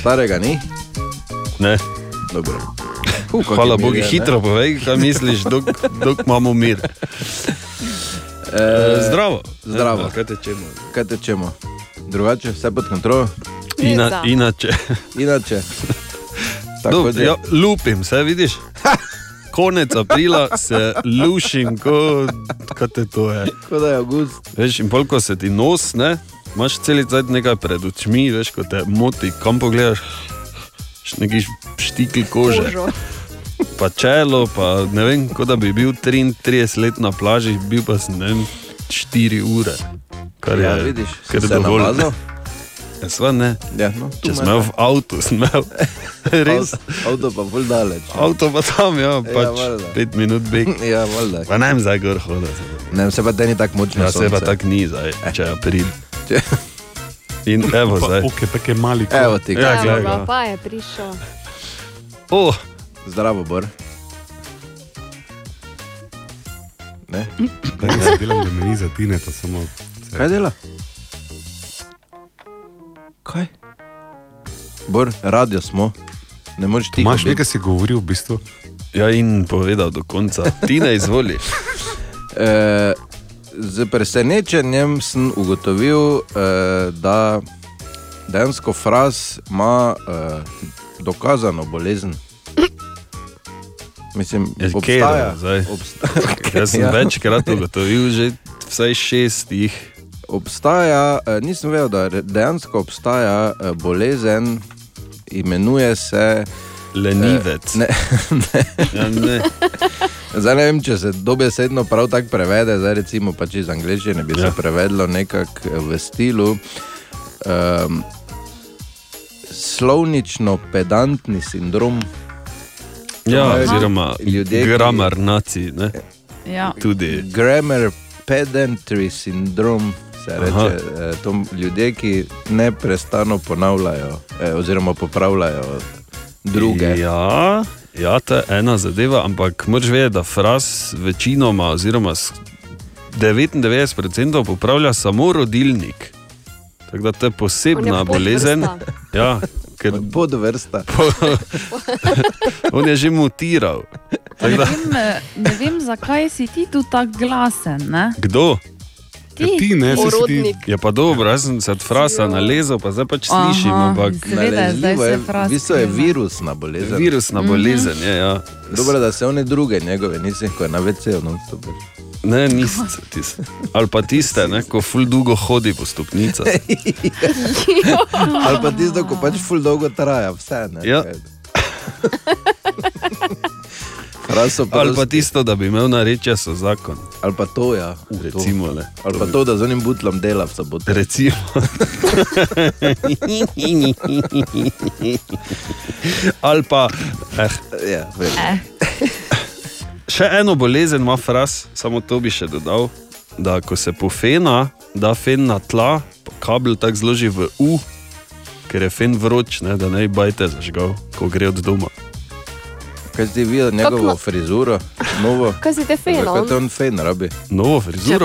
Starega ni? Ne. Dobro. Uh, Hvala Bogu, hitro povej, kaj misliš, dok, dok imamo mir. E, Zdravo. Zdravo. Ja, kaj tečemo? Kaj tečemo? Drugače, vse pod kontrolo? Ina, inače. Inače. Da- ja, lupim, se vidiš? Konec aprila se lušim, kot te to je. Kot da je avgust. Veš, in polko se ti nos, ne, imaš cel cel nekaj pred očmi, veš, ko te moti, kam pogledaš, neki štikli kože. Kožo. Pa čelo, pa ne vem, kot da bi bil 33 let na plaži, bil pa sem ne vem, 4 ure. Kar Ja, je, vidiš, kar je se dovolj. namazal? Ja, sva ne. Ja, no, Če sem imel ne. v avtu, sem imel. Res. Avto pa bolj daleč. Avto pa tam, ja, pač valjda. pet minut beg. Ja, valjda. Pa ne vem, zdaj gor hoditi. Ne, vse pa te ni tako močno. Ja, se pa tako ni zdaj, če je april. Če- In evo zdaj. Ok, tako je mali. Evo ti, Ja, kaj. Evo, ga. pa je prišel. Oh, Zdravo, Bor. Ne? Da ne delam, da me ni za tine, to samo. Kaj dela? Kaj? Bor, radio smo. Ne moreš ti. Imaš nekaj, si govoril v bistvu. Ja, in povedal do konca. Ti ne izvoli. E, z presenečenjem sem ugotovil, e, da dejansko fraz ima e, dokazano bolezen. Mislim, Ja, obstaja. zdaj? obsta- Jaz sem Ja. večkrat ugotovil, že vsaj šest jih. Obstaja, eh, nisem vedel, da dejansko obstaja eh, bolezen, imenuje se. Lenivec. Eh, ne, ne. Ja, ne. Zdaj ne vem, če se dobesedno prav tako prevede, zdaj recimo pač iz angleščine bi ja. se prevedlo nekako v stilu. Um, Slovnično-pedantni sindrom. Ja, imajo oziroma ljudje, ki- gramar nacij. ne. Ja. Tudi. Grammar pedantry syndrome se Aha. reče. eh, To ljudje, ki neprestano ponavljajo, eh, oziroma popravljajo druge. Ja, ja, to je ena zadeva, ampak moraš vedeti, da fraz večinoma, oziroma s 99% popravlja samo rodilnik. Tako da to je posebna je bolezen. Ja, ker podvrsta. On je že mutiral. Ne vem, eh, ne vem, zakaj si ti tu tako glasen. Ne? kdo? Ti, Ja, ti, ne, si ti-. Je pa dobro, jaz sem se od frasa nalezel, pa zdaj pač Aha, slišim. Ampak... Nalezljivo je, v bistvu je virusna bolezen. Virusna Mhm. bolezen je. Ja. Dobro, da se one druge njegove nisi, ko je na VC-ju. No, Ne, niste tiste. Ali pa tiste, ne, ko ful dolgo hodi po stopnicah. Ali pa tisto, ko pač ful dolgo traja, vse. Ne? Ja. Ali pa tisto, da bi imel na reči, so zakon. Ali pa to, ja. Recimo, le. Ali pa to, da z onim butlom dela v soboto. Recimo. Ali pa, eh, ja, vem. še eno bolezen ima fras, samo to bi še dodal, da ko se pofena, da fen na tla, kabel tako zloži v U, ker je fen vroč, ne, da ne bi bajte zažgal, ko gre od doma. Kaj si videl njegovo Kako- frizuro, novo? Kaj si te fenal? Kaj te on fen rabi? Novo zdaj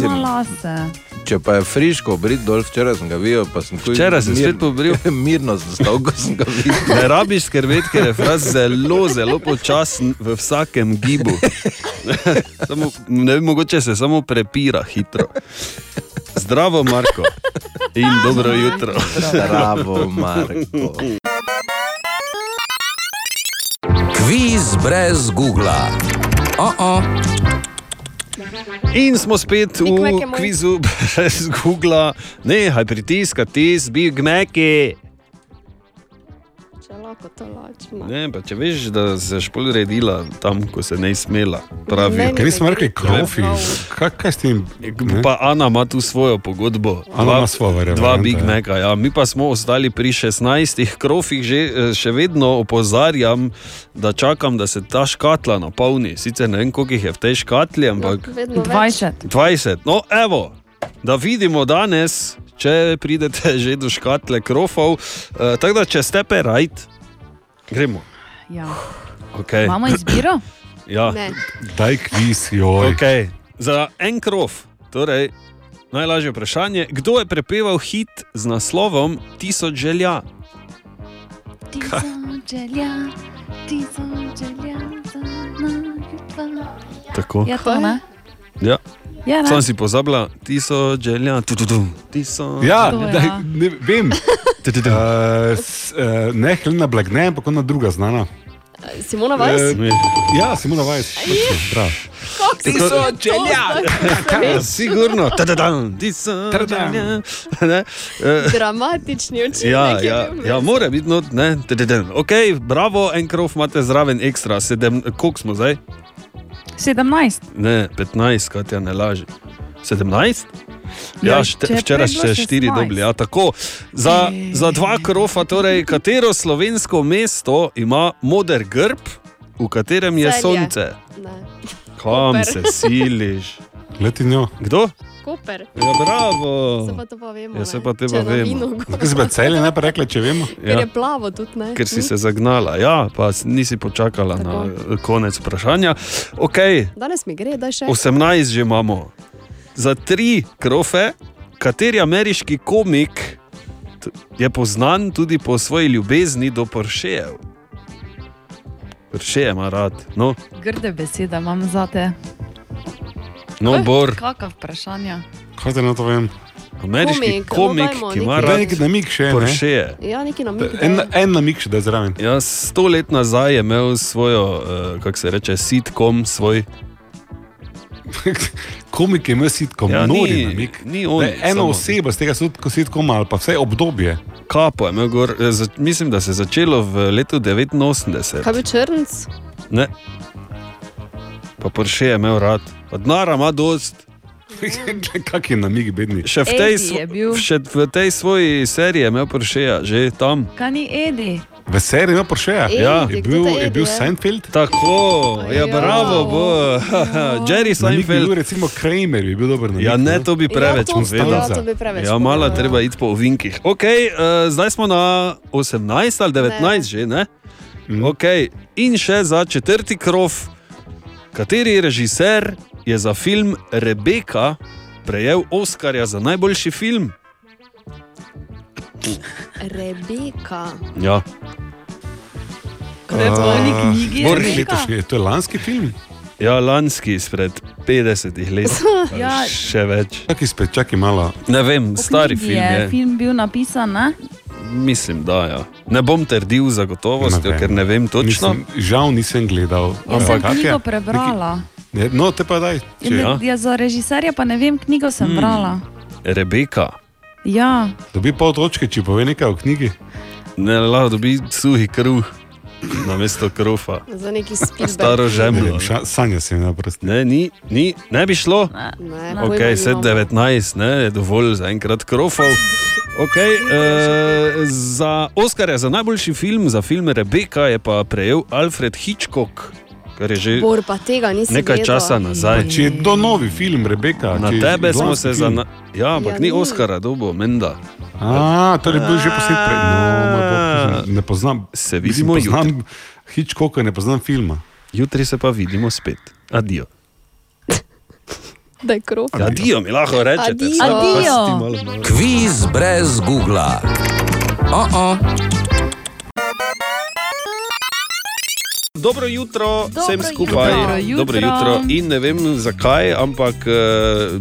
na lase. Če pa je friško obrit dol, včeraj sem ga videl, pa sem kuj- Včeraj si spet pobril. Mirno sem stal, ko sem ga videl. Ne rabiš skrbeti, ker je fraz zelo, zelo počasen v vsakem gibu. samo, ne vem, mogoče se samo prepira hitro. Zdravo, Marko. In dobro jutro. Zdravo, Marko. Kviz brez Google. Oh -oh. In smo spet v kvizu brez Google. Nehaj pritiskati z Big. Če lahko to lačimo. Ne, pa če veš, da se je špol redila tam, ko se ne smela. Pravi. Ker nismo ne rekli krofi. Kaj, kaj s tem? Pa Ana ima tu svojo pogodbo. Ana ima svojo varianto, Dva Big ja. Maca. Ja. Mi pa smo ostali pri 16 krofih, že, eh, še vedno opozarjam, da čakam, da se ta škatla napolni. Sicer ne vem, koliko jih je v tej škatli, ampak več. 20. 20. No, evo, da vidimo danes, če pridete že do škatle krofov. Uh, tako da, če ste pe rajt, gremo. Ja. Okay. Imamo izbiro? Ja. Ne. Daj kviz, joj. Okay. Za en krof, torej najlažje vprašanje, kdo je prepeval hit z naslovom Tisoč želja? Tisoč želja, tisoč želja za dva. Tako. Je to, ne? Ja. Ja? Sam si pozabila, tisoč želja, tu, tu, tu. Ja, To, daj, ja. ne, vem. Uh, s, uh, ne, Helena Blagne, ampak ona druga znana. Simona Weiss? Eh, ja, Simona Weiss. točno, bravo. Tisoč želja. Sigurno, tadadam, tisoč želja. Ne, eh, Dramatični učinek. Ja, ja, ja, mora biti not, ne. Tadadam. Ok, bravo, en krof imate zraven ekstra, sedem, koliko smo zdaj? 17. Ne, 15, kaj ti ne laži. 17? Ja, Ja, šte, če je včeraj ste štiri 16. dobili. Ja, tako. Za, za dva krofa, torej, katero slovensko mesto ima moder grb, v katerem je Celje. sonce? Ne. Kam Koper. se siliš? Leti njo. Kdo? Koper. Ja, bravo. Se pa to pa vemo. Ja, se pa te pa vemo. Zakaj si pa celje ne rekla, če vemo? Ker je plavo tudi, ne? Ker si se zagnala, ja, pa nisi počakala na eh, konec vprašanja. Okay. Danes mi gre, daj še. 18 že imamo. Za tri krofe, kateri ameriški komik je poznan tudi po svoji ljubezni do Porschejev. Porsche ima rad. No, Grde besede imam za te. No Bor, Kakšno vprašanje? Kaj te na to vem? ameriški Komik, komik, no, dajmo ki ima rad neki namig še, ne? Porsche. Ja, neki nam En, en namig še, da je zraven. Ja, sto let nazaj je imel svojo, uh, kako se reče, sitkom, svoj. Komik je imel sitkom, Ja, ja, ni- nori namig. ni on je Ena samo. oseba z tega sitkoma ali pa vse obdobje. Kapo je imel gor, eh, za, mislim, da se je začelo v letu 89. Kaj bi črnc? Ne. Pa Porsche je imel rad, pa denara ima dost. Kak je namig, bedni? Še v, tej, svo- bil. še v tej svoji seriji je imel Porsche, že tam. Kaj ni Edi? V seriji ima. Edi, Ja. je bil, je Edi bil je? Seinfeld. Tako, ja, bravo, bo. Jerry Seinfeld. bil recimo Kramer, bi bil dober namig. Ja, ne, to bi preveč Ja, povedal. ja, to bi preveč Ja, malo povedal, ja. treba iti po ovinkih. Okay, uh, zdaj smo na 18 ali 19, že ne? Mhm. Okay. In še za četrti krov, kateri režiser je za film Rebeka prejel Oscarja za najboljši film? Rebeka. Ja. Kaj je to v oni knjigi? Bor- Rebeka? Letošnji, to je lanski film. Ja, lanski izpred 50 let. Ja. Še več. Čakaj, spet, čakaj malo. Ne vem, stari film je je. film bil napisan, ne? Mislim, da ja. Ne bom trdil za gotovostjo, Ne vem. ker ne vem točno. Nisem, žal nisem gledal. Sem Ampak kak je? knjigo prebrala. Ne, no, te pa daj. Ja. Če, Ja. Ja, za režiserja pa ne vem, knjigo sem Hmm. brala. Rebeka. Ja, Dobi pol točke, če pove nekaj o knjigi. Ne, lahko dobi suhi kruh na mesto krofa. Za neki Spielberg. Staro Ne žemljo. Sanja se mi naprosto. Ne, ni, ni, ne bi šlo. Ne, Ok, pojma vse nimam. 19, ne, je dovolj za enkrat krofov. Okay, uh, za Oscarja za najboljši film, za film Rebeka, je pa prejel Alfred Hitchcock, kar je že Bor tega nekaj vedel. časa nazaj. Če je to novi film, Rebeka. Na je tebe smo se za. film. Na... Ja, ampak Ja, ni. Oscara, dobo, menda. A, to je bil že posnet prej. No, moj bog, ne poznam. Se vidimo poznam Hitchcocka, ne poznam filma. Jutri se pa vidimo spet. Adijo. Da je. Adijo, mi lahko rečete. Adijo. samo Adijo. pač ti malo malo. Kviz brez Google. Oh -oh. Dobro jutro, vsem Dobro skupaj. jutro. Dobro Dobro jutro. In ne vem zakaj, ampak uh,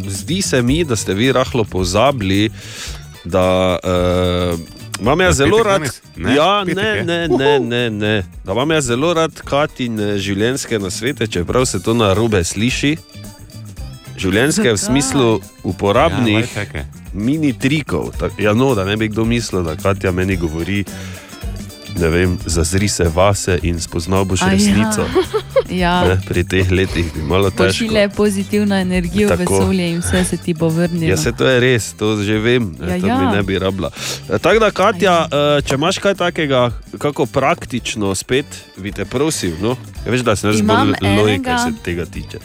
zdi se mi, da ste vi rahlo pozabili, da uh, imam jaz zelo rad. Ne, Ja, ne, ne, ne, ne, ne. Da imam jaz zelo rad Katin življenjske nasvete, čeprav se to na robe sliši. Življenjske v smislu uporabnih Ja, mini trikov. Tak, ja, no, da ne bi kdo mislil, da Katja meni govori. Ne vem, zazri se vase in spoznal boš A ja. resnico. ja. Ne, pri teh letih bi malo težko. pošilje pozitivno energijo, Tako. vesolje in vse se ti bo vrnilo. Ja, se to je res, to že vem, ne, Ja, to ja. mi ne bi rabila. E, Tako da, Katja, e, če imaš kaj takega, kako praktično spet, bi te prosil. No? Ja, veš, da sem jaz Imam bolj loj, enega. kar se tega tiče.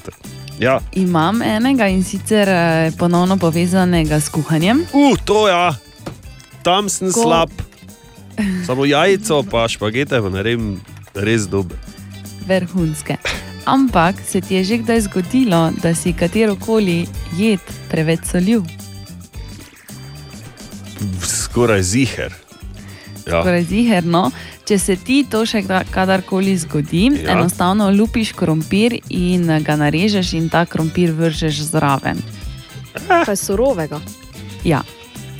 Ja, Imam enega in sicer eh, ponovno povezanega s kuhanjem. uh, to ja, tam sem Ko- slab. Samo jajco, pa špagete, pa ne vem, res dober. vrhunske. Ampak se ti je že kdaj zgodilo, da si katero koli jed preveč solil? Skoraj ziger. Ja. Skoraj ziherno. Če se ti to še kadarkoli zgodi, Ja. ja. enostavno lupiš krompir in ga narežeš in ta krompir vržeš zraven. Kaj surovega. Ja.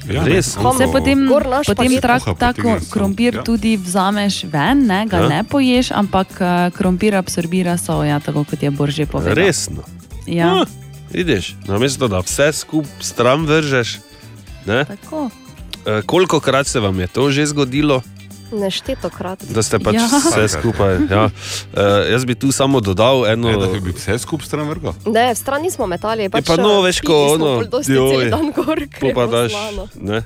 Ja, Res? Se to- potem, potem trak, Kuha ta potegne ko- sol, krompir ja. tudi vzameš ven, ne, ga Ja. ja. ne poješ, ampak eh, krompir absorbira soja, tako kot je Bor že povedal. Resno. Ja, Ah, vidiš, namesto da vse skupaj stran vržeš. Ne? tako. E, kolikokrat se vam je to že zgodilo, Neštetokrat. da ste pač Ja. vse skupaj? Ja. E, jaz bi tu samo dodal eno. Ne, da bi vse skupaj stran vrgal. Ne, v stran nismo metali. Pač, pa no, veš, ko ono, joj, Joj, dan gor, Po pa daš, ne?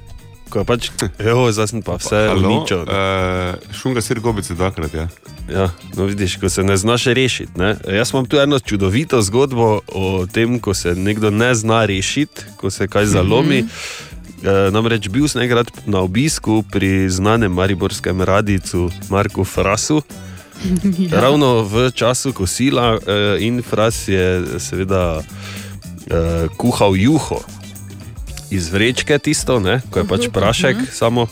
Ko je pač, jo, zdaj sem pa vse uničil. Uh, šunga sir gobice dvakrat, ja. Ja, no vidiš, ko se ne znaš rešiti. Ne? Jaz imam tu eno čudovito zgodbo o tem, ko se nekdo ne zna rešiti, ko se kaj zalomi. E, namreč bil sem enkrat na obisku pri znanem mariborskem radicu Marku Frasu. Ja. Ravno v času kosila eh, in Fras je seveda eh, kuhal juho iz vrečke, tisto, ne, ko je pač prašek, samo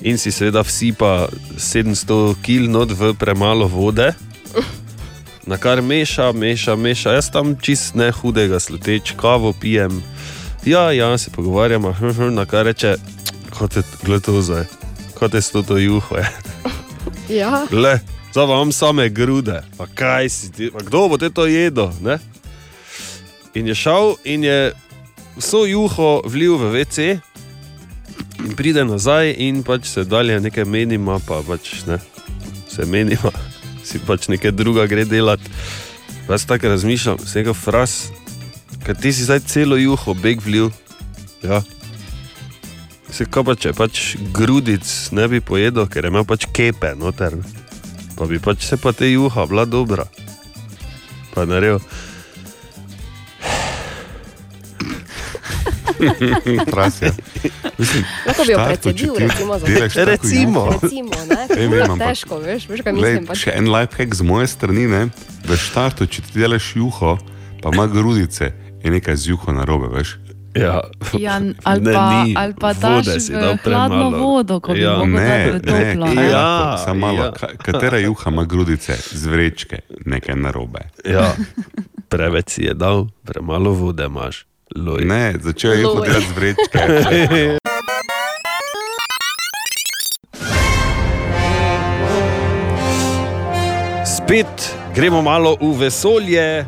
in si seveda vsipa 700 kg not v premalo vode. Na kar meša, meša, meša, jaz tam čist ne hudega sluteč, kavo pijem. Ja, ja, se pogovarjamo, hm, hm, na kar reče, kot je to zdaj, kot je to juho. Ja. Le, zdaj vam same grude, pa kaj si ti, pa kdo bo te to jedel? Ne? In je šel in je vso juho vlil v WC, in pride nazaj, in pač se dalje nekaj menima, pa pač ne, se menima, si pač nekaj druga gre delati. Jaz tako razmišljam, se nekaj fras, ker ti si zdaj celo juho beg vlil. Ja. Se kaj pa če pač grudic ne bi pojedel, ker je imel pač kepe noter, pa bi pač se pa te juha bila dobra. Pa naredil. Mislim, Lahko bi jo ti recimo, za tako Recimo. juho- Recimo, ne, to Ej, vem, ampak- težko, veš, veš, kaj Glej, mislim. Pač. še en lifehack z moje strani, ne? v štartu, če ti delaš juho, pa ima grudice, je nekaj z juho narobe, veš. Ja, Ja, ali pa, ali pa daš v hladno vodo, ko bi Ja. mogel Ne, ne, kaj Ja, samo malo. ja. Ka- Katera juha ima grudice, z vrečke, nekaj narobe. Ja, preveč si je dal, premalo vode imaš. Loj. Ne, začel je delati z vrečke. Spet gremo malo v vesolje.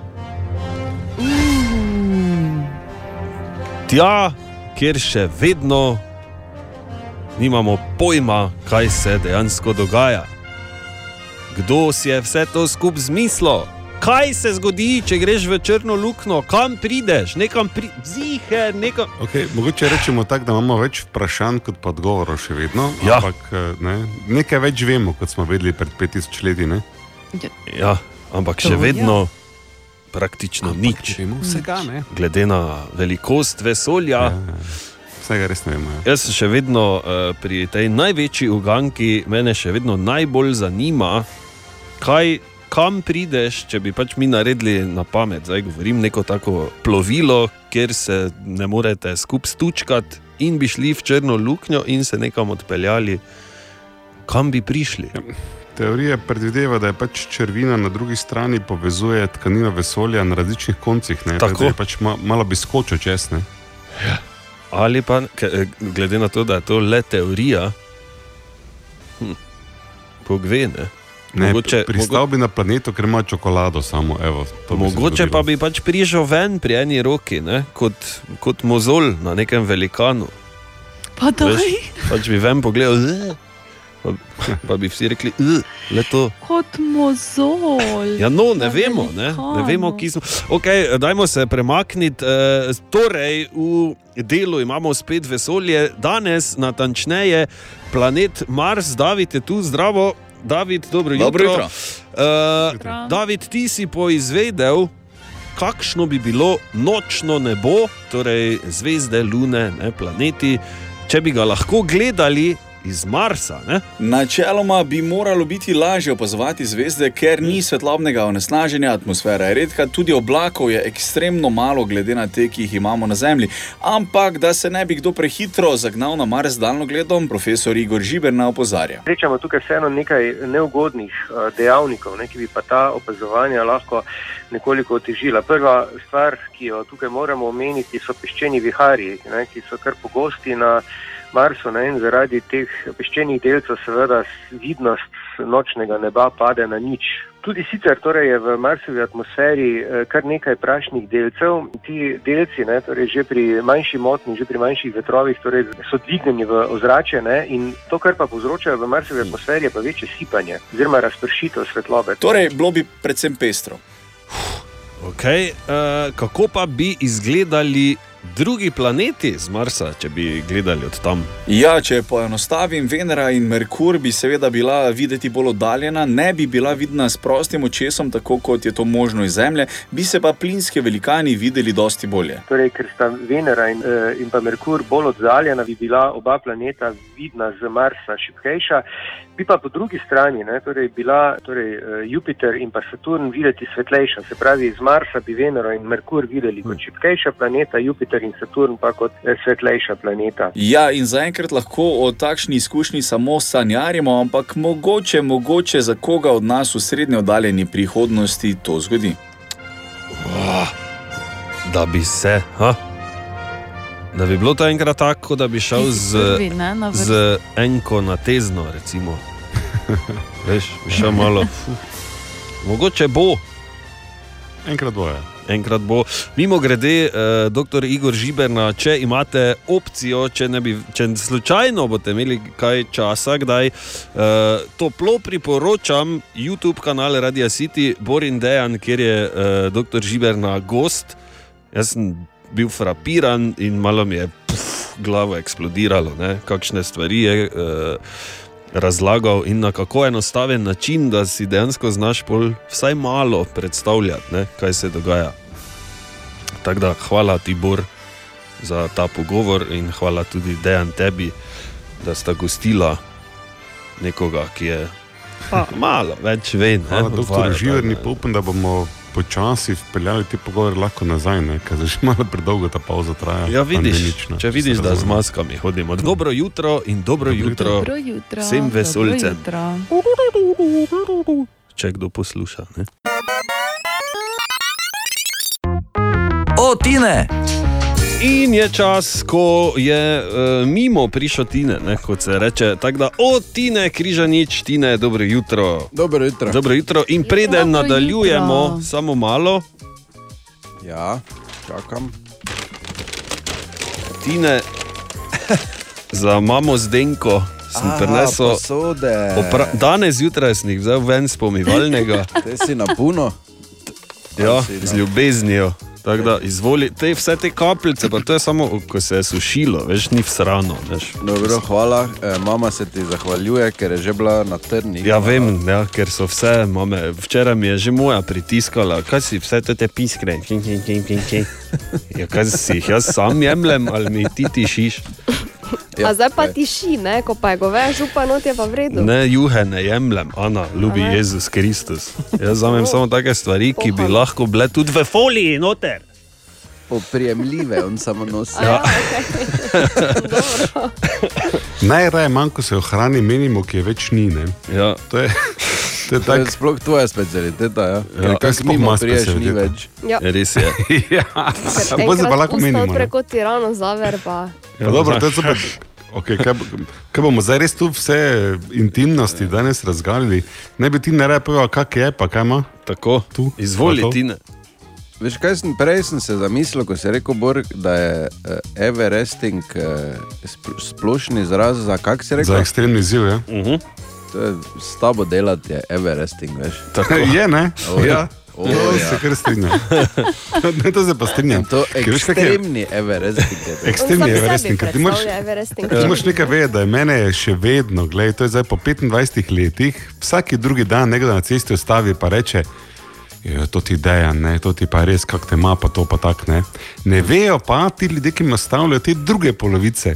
Tja, kjer še vedno nimamo pojma, kaj se dejansko dogaja. Kdo si je vse to skupaj zmislil? Kaj se zgodi, če greš v črno luknjo, kam prideš, nekam pri... zihe, nekam. Okay, mogoče rečemo tako, da imamo več vprašanj kot pa odgovorov še vedno. Ja. Ampak eh, ne, nekaj več vemo, kot smo vedeli pred 5000 leti. Ne? Ja, ampak še To, ja. Praktično nič. vsega, ne. Glede na velikost vesolja. Vsega res ne vemo. Ja. Jaz sem še vedno uh, pri tej največji uganki, mene še vedno najbolj zanima, kaj, kam prideš, če bi pač mi naredili na pamet. Zdaj govorim neko tako plovilo, kjer se ne morete skupaj stučkati in bi šli v črno luknjo in se nekam odpeljali, kam bi prišli. Teorija predvideva, da je pač črvina na drugi strani povezuje tkanino vesolja na različnih koncih. Ne? Tako. Da je pač ma, malo bi skočil čez. Ne? Ali pa, eh, glede na to, da je to le teorija, hm, Bog ve, ne. Ne, Mogoče- pristal bi na planetu, ker ima čokolado samo. Evo, bi Mogoče zgodilo. pa bi pač prišel ven pri eni roki, ne, kot, kot mozol na nekem velikanu. Pa daj, Veš, pač bi ven pogledal, pa, pa bi vsi rekli, "Ugh, le to. kot mozol. Ja, no, ne vemo, ne, ne vemo, ki smo. Okay, dajmo se premakniti. eh, Torej, v delu imamo spet vesolje, danes natančneje planet Mars, David je tu, zdravo. David, dobro, Dobro jutro. jutro. Uh, David, ti si poizvedel, kakšno bi bilo nočno nebo, torej zvezde, lune, ne, planeti, če bi ga lahko gledali iz Marsa. Ne? Načeloma bi moralo biti lažje opazovati zvezde, ker ni svetlobnega onesnaženja, atmosfera je redka, tudi oblakov je ekstremno malo, glede na te, ki jih imamo na Zemlji. Ampak, da se ne bi kdo prehitro zagnal na Mars z daljnogledom, profesor Igor Žiberna opozarja. Srečamo tukaj vseeno nekaj neugodnih eh, dejavnikov, ne, ki bi pa ta opazovanja lahko nekoliko otežila. Prva stvar, ki jo tukaj moramo omeniti, so peščeni viharji, ne, ki so kar pogosti na Marsu ne, in zaradi teh peščenih delcev seveda vidnost nočnega neba pade na nič. Tudi sicer torej je v Marsovi atmosferi eh, kar nekaj prašnih delcev. Ti delci, ne, torej že pri manjši motnji, že pri manjših vetrovih, torej so dvignjeni v ozračje ne, in to, kar pa povzročajo v Marsovi atmosferi, je pa večje sipanje oziroma razpršitev svetlobe. Torej, bilo bi predvsem pestro. Okay, uh, kako pa bi izgledali drugi planeti z Marsa, če bi gledali od tam? Ja, če poenostavim, Venera in Merkur bi seveda bila videti bolj oddaljena, ne bi bila vidna s prostim očesom, tako kot je to možno iz Zemlje, bi se pa plinske velikani videli dosti bolje. Torej, ker sta Venera in, eh, in pa Merkur bolj oddaljena, bi bila oba planeta vidna z Marsa šipkejša, bi pa po drugi strani ne, torej bila torej, eh, Jupiter in pa Saturn videti svetlejša. Se pravi, z Marsa bi Venero in Merkur videli kot šipkejša planeta, Jupiter Jupiter in Saturn pa kot svetlejša planeta. Ja, in zaenkrat lahko o takšni izkušnji samo sanjarimo, ampak mogoče, mogoče za koga od nas v srednje oddaljeni prihodnosti to zgodi. Oh, da bi se, ha? da bi bilo to enkrat tako, da bi šel z, Prvi, ne, z enko na tezno. Recimo. Veš, šel malo. fu. Mogoče bo. Enkrat bo. Enkrat bo. Mimo grede, eh, dr. Igor Žiberna, če imate opcijo, če, bi, če slučajno boste imeli kaj časa, kdaj, eh, toplo priporočam YouTube kanal Radia City, Borin Dejan, kjer je eh, dr. Žiberna gost. Jaz sem bil frapiran in malo mi je puf, glavo eksplodiralo, ne, kakšne stvari je. Eh, Razlagal in na kako enostaven način, da si dejansko znaš pol vsaj malo predstavljati, ne, kaj se dogaja. Tako da hvala ti, Bor, za ta pogovor in hvala tudi Dejan tebi, da sta gostila nekoga, ki je pa, malo več ve. ne, Hvala, doktor Živerni, upam, da bomo počasi vpeljali te pogovore lahko nazaj, ne? ker že malo predolgo ta pauza traja. Ja, vidiš, pandemična, če vidiš, da z maskami hodimo. Dobro jutro in dobro, dobro jutro, Dobro jutro. vsem jutro. Če kdo posluša. Ne? O, Tine! In je čas, ko je uh, mimo prišel Tine, ne, kot se reče. Tako da, o Tine, križanič, Tine, dobro jutro. Dobro jutro. Dobro jutro. In preden Dobro nadaljujemo, jutro. samo malo. Ja, čakam. Tine, za mamo Zdenko sem Aha, prinesel. posode. Opra- Danes zjutraj sem jih vzel ven z pomivalnega. Te si na puno. Ja, si, no. z ljubeznijo. Tako da izvoli, te, vse te kapljice, pa to je samo, ko se je sušilo, veš, ni vsrano. Veš. Dobro, hvala. E, mama se ti zahvaljuje, ker je že bila na trnih. Ja, vem, ja, ker so vse, mame, včeraj mi je že moja pritiskala, kaj si vse te piskre. Kin, kin, kin, kin, kin. Ja, kaj si jih jaz sam jemljem ali mi ti tišiš? Ja, A zdaj pa tiši, ne? ko pa je goveja župa, not je pa vredno. Ne, juhe ne jemljem, Ana, ljubi ne? Jezus Kristus. Jaz zamem samo take stvari, ki bi lahko bile tudi v foliji noter. Oprijemljive, on samo nosi. Ja. Najraje manj, ko se ohrani menimo, ki je več ni. Ne? Ja. To je, to je To je tak, sploh tvoja specialiteta. Ja. Ja, Ker kak sploh mimo priješ, ni več. Ja. Res je. ja. Bolj se pa lahko menimo. Preko tirano zaver pa. Ja, dobro, to je super. Okay, kaj, bo- kaj bomo zdaj res tu vse intimnosti danes razgalili? Ne bi ti ne rekel, povedal, kak je, pa kaj ima? Tako, tu. izvoli, Pa. Tine. Veš, kaj sem prej sem se zamislil, ko si rekel, Bor, da je uh, Everesting uh, spl splošni izraz za kak si rekel? Za ekstremni izziv, ja. Uh -huh. To je s tabo delati je Everesting, veš. Tako. Je, ne? O, ja. O, To ja. se kar strinjam. ne, to se pa strinjam. To veš, je- ekstremni Everesting. Ekstremni Everesting. Ti moraš, Everesting. ti moraš nekaj vedeti, da je mene še vedno, gledaj, to je zdaj po 25 letih, vsak drugi dan nekdo na cesti ustavi in reče. "Jo, To ti ideja, ne, to ti pa res, kako te ima, pa to pa tak ne. Ne vejo pa ti ljudje, ki mi ostavljajo te druge polovice,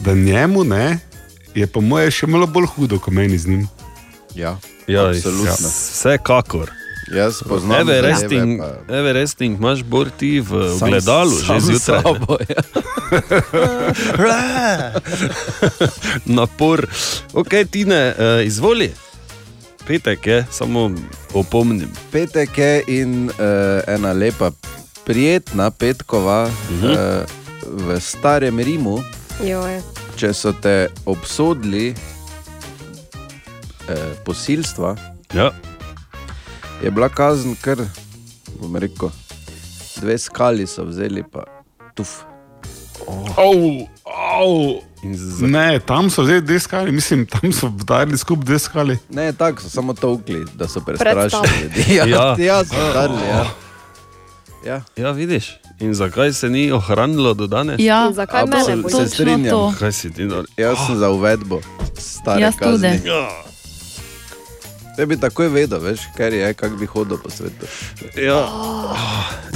da njemu ne, je po moje še malo bolj hudo, kot meni z njim. Ja, Ja, absolutno. Vsekakor. Jaz poznam Everesting, zadeve, Everesting imaš bolj ti v Sam- gledalu, že sam zjutraj. ne? sabo, ja. Napor. Ok, Tine, uh, izvoli. Petek je, samo opomnim. Petek je in uh, ena lepa, prijetna petkova Mhm. uh, v starem Rimu. Joj. Če so te obsodili eh, posilstva, ja. je bila kazen kar, bom rekel, dve skali so vzeli, pa tuf. Oh, oh. Ne, tam so zdaj dve skali, mislim, tam so vdarili skupaj dve skali. Ne, tako so samo tolkli, da so prestrašili ljudi. Ja, ja. ja so vdarili. Ja. Ja. ja, vidiš. In zakaj se ni ohranilo do danes? Ja, In zakaj boli? se strinjam. to. Kaj si ti dal? Jaz sem za uvedbo stare Jaz tudi. kazni. Te bi takoj vedel, veš, kaj je, kako bi hodil po svetu. Ja.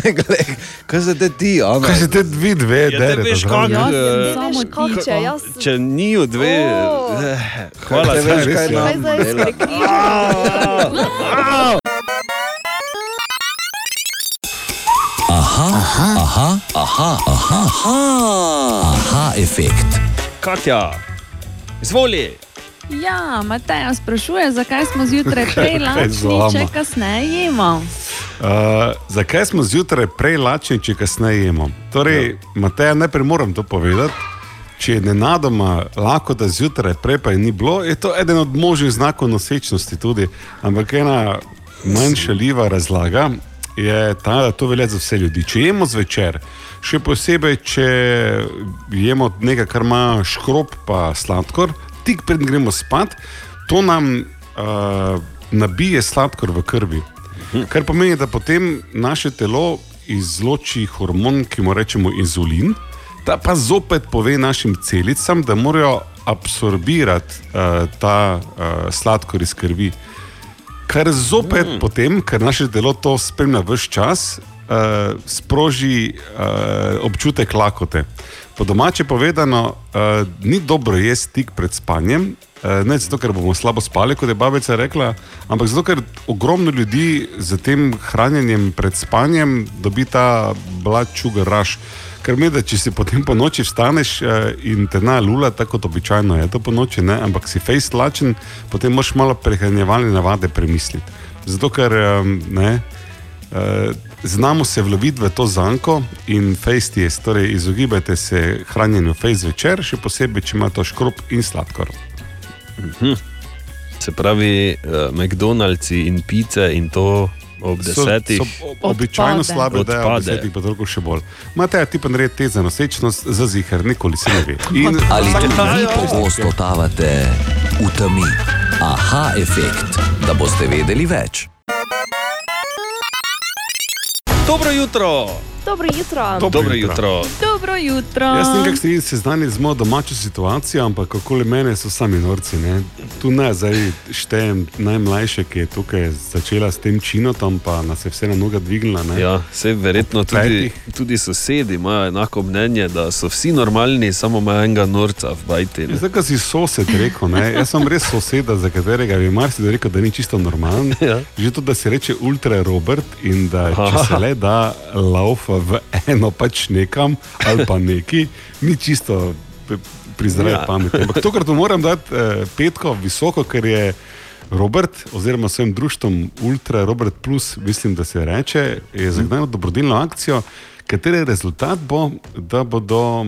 Glej, kaj se te ti, Ana? Kaj se te dve, dve, Ja, te dereta veš, eh, samo Kako če tiho. jaz Če ni v dve, O. eh, hvala ti. veš, kaj ja. nam Kaj zdaj dela. skrekrižam? Aha, Aha, aha, aha, aha, aha, aha efekt. Katja, izvoli. Ja, Matej sprašuje, zakaj smo zjutraj prej lačni, če kasneje jemo. Uh, zakaj smo zjutraj prej lačni, če kasneje jemo? Torej, ja. Mateja, najprej moram to povedati. Če je nenadoma lahko, da zjutraj prej pa je ni bilo, je to eden od možnih znakov nosečnosti tudi. Ampak ena manj šaljiva razlaga je ta, da to velja za vse ljudi. Če jemo zvečer, še posebej, če jemo nekaj, kar ima škrob pa sladkor, tik pred gremo spat, to nam uh, nabije sladkor v krvi. Kar pomeni, da potem naše telo izloči hormon, ki mu rečemo inzulin, ta pa zopet pove našim celicam, da morajo absorbirati uh, ta uh, sladkor iz krvi. Kar zopet mm. potem, ker naše telo to spremlja vse čas, uh, sproži uh, občutek lakote. Po domače povedano, uh, ni dobro jesti tik pred spanjem, uh, ne zato, ker bomo slabo spali, kot je babica rekla, ampak zato, ker ogromno ljudi z tem hranjenjem pred spanjem dobi ta sugar rush. Ker mi, da če si potem po noči vstaneš uh, in te na lula, tako kot običajno je to po noči, ne? ampak si fejst lačen, potem moraš malo prehranjevalne navade premisliti. Zato, ker um, ne, uh, znamo se vloviti v to zanko in fejst je, torej izogibajte se hranjenju fejst večer, še posebej, če ima to škrob in sladkor. Mhm. Se pravi, uh, McDonald's in pice in to ob So- desetih. So ob- običajno slabe, da je ob desetih, pa toliko še bolj. Mate, ti pa naredi te za nosečnost, za zihar, nikoli se ne ve. In Ali tudi vi pogosto totavate v temi? Aha, efekt, da boste vedeli več. Dobro jutro! Dobro jutro. Dobro jutro. Dobro jutro. Jaz sem nekako se seznanil z mojo domačo situacijo, ampak okoli mene so sami norci. Ne? Tu ne, zdaj štejem najmlajše, ki je tukaj začela s tem činotom, pa nas je vse na noga dvignila. Ne? Ja, vse verjetno tudi, tudi sosedi imajo enako mnenje, da so vsi normalni, samo imajo enega norca v bajti. ne. Zdaj, ko si sosed rekel, ne? jaz sem res soseda, za katerega bi marsikdo rekel, da ni čisto normalen. Ja. Že to, da se reče ultra Robert in da če Aha. se le da laufa v eno pač nekam ali pa neki, ni čisto pri zdravi Ja. pameti. Ampak tokrat moram dati eh, petko visoko, ker je Robert, oziroma svojim društvom Ultra Robert Plus, mislim, da se reče, je zagnal dobrodelno akcijo, katere rezultat bo, da bodo uh,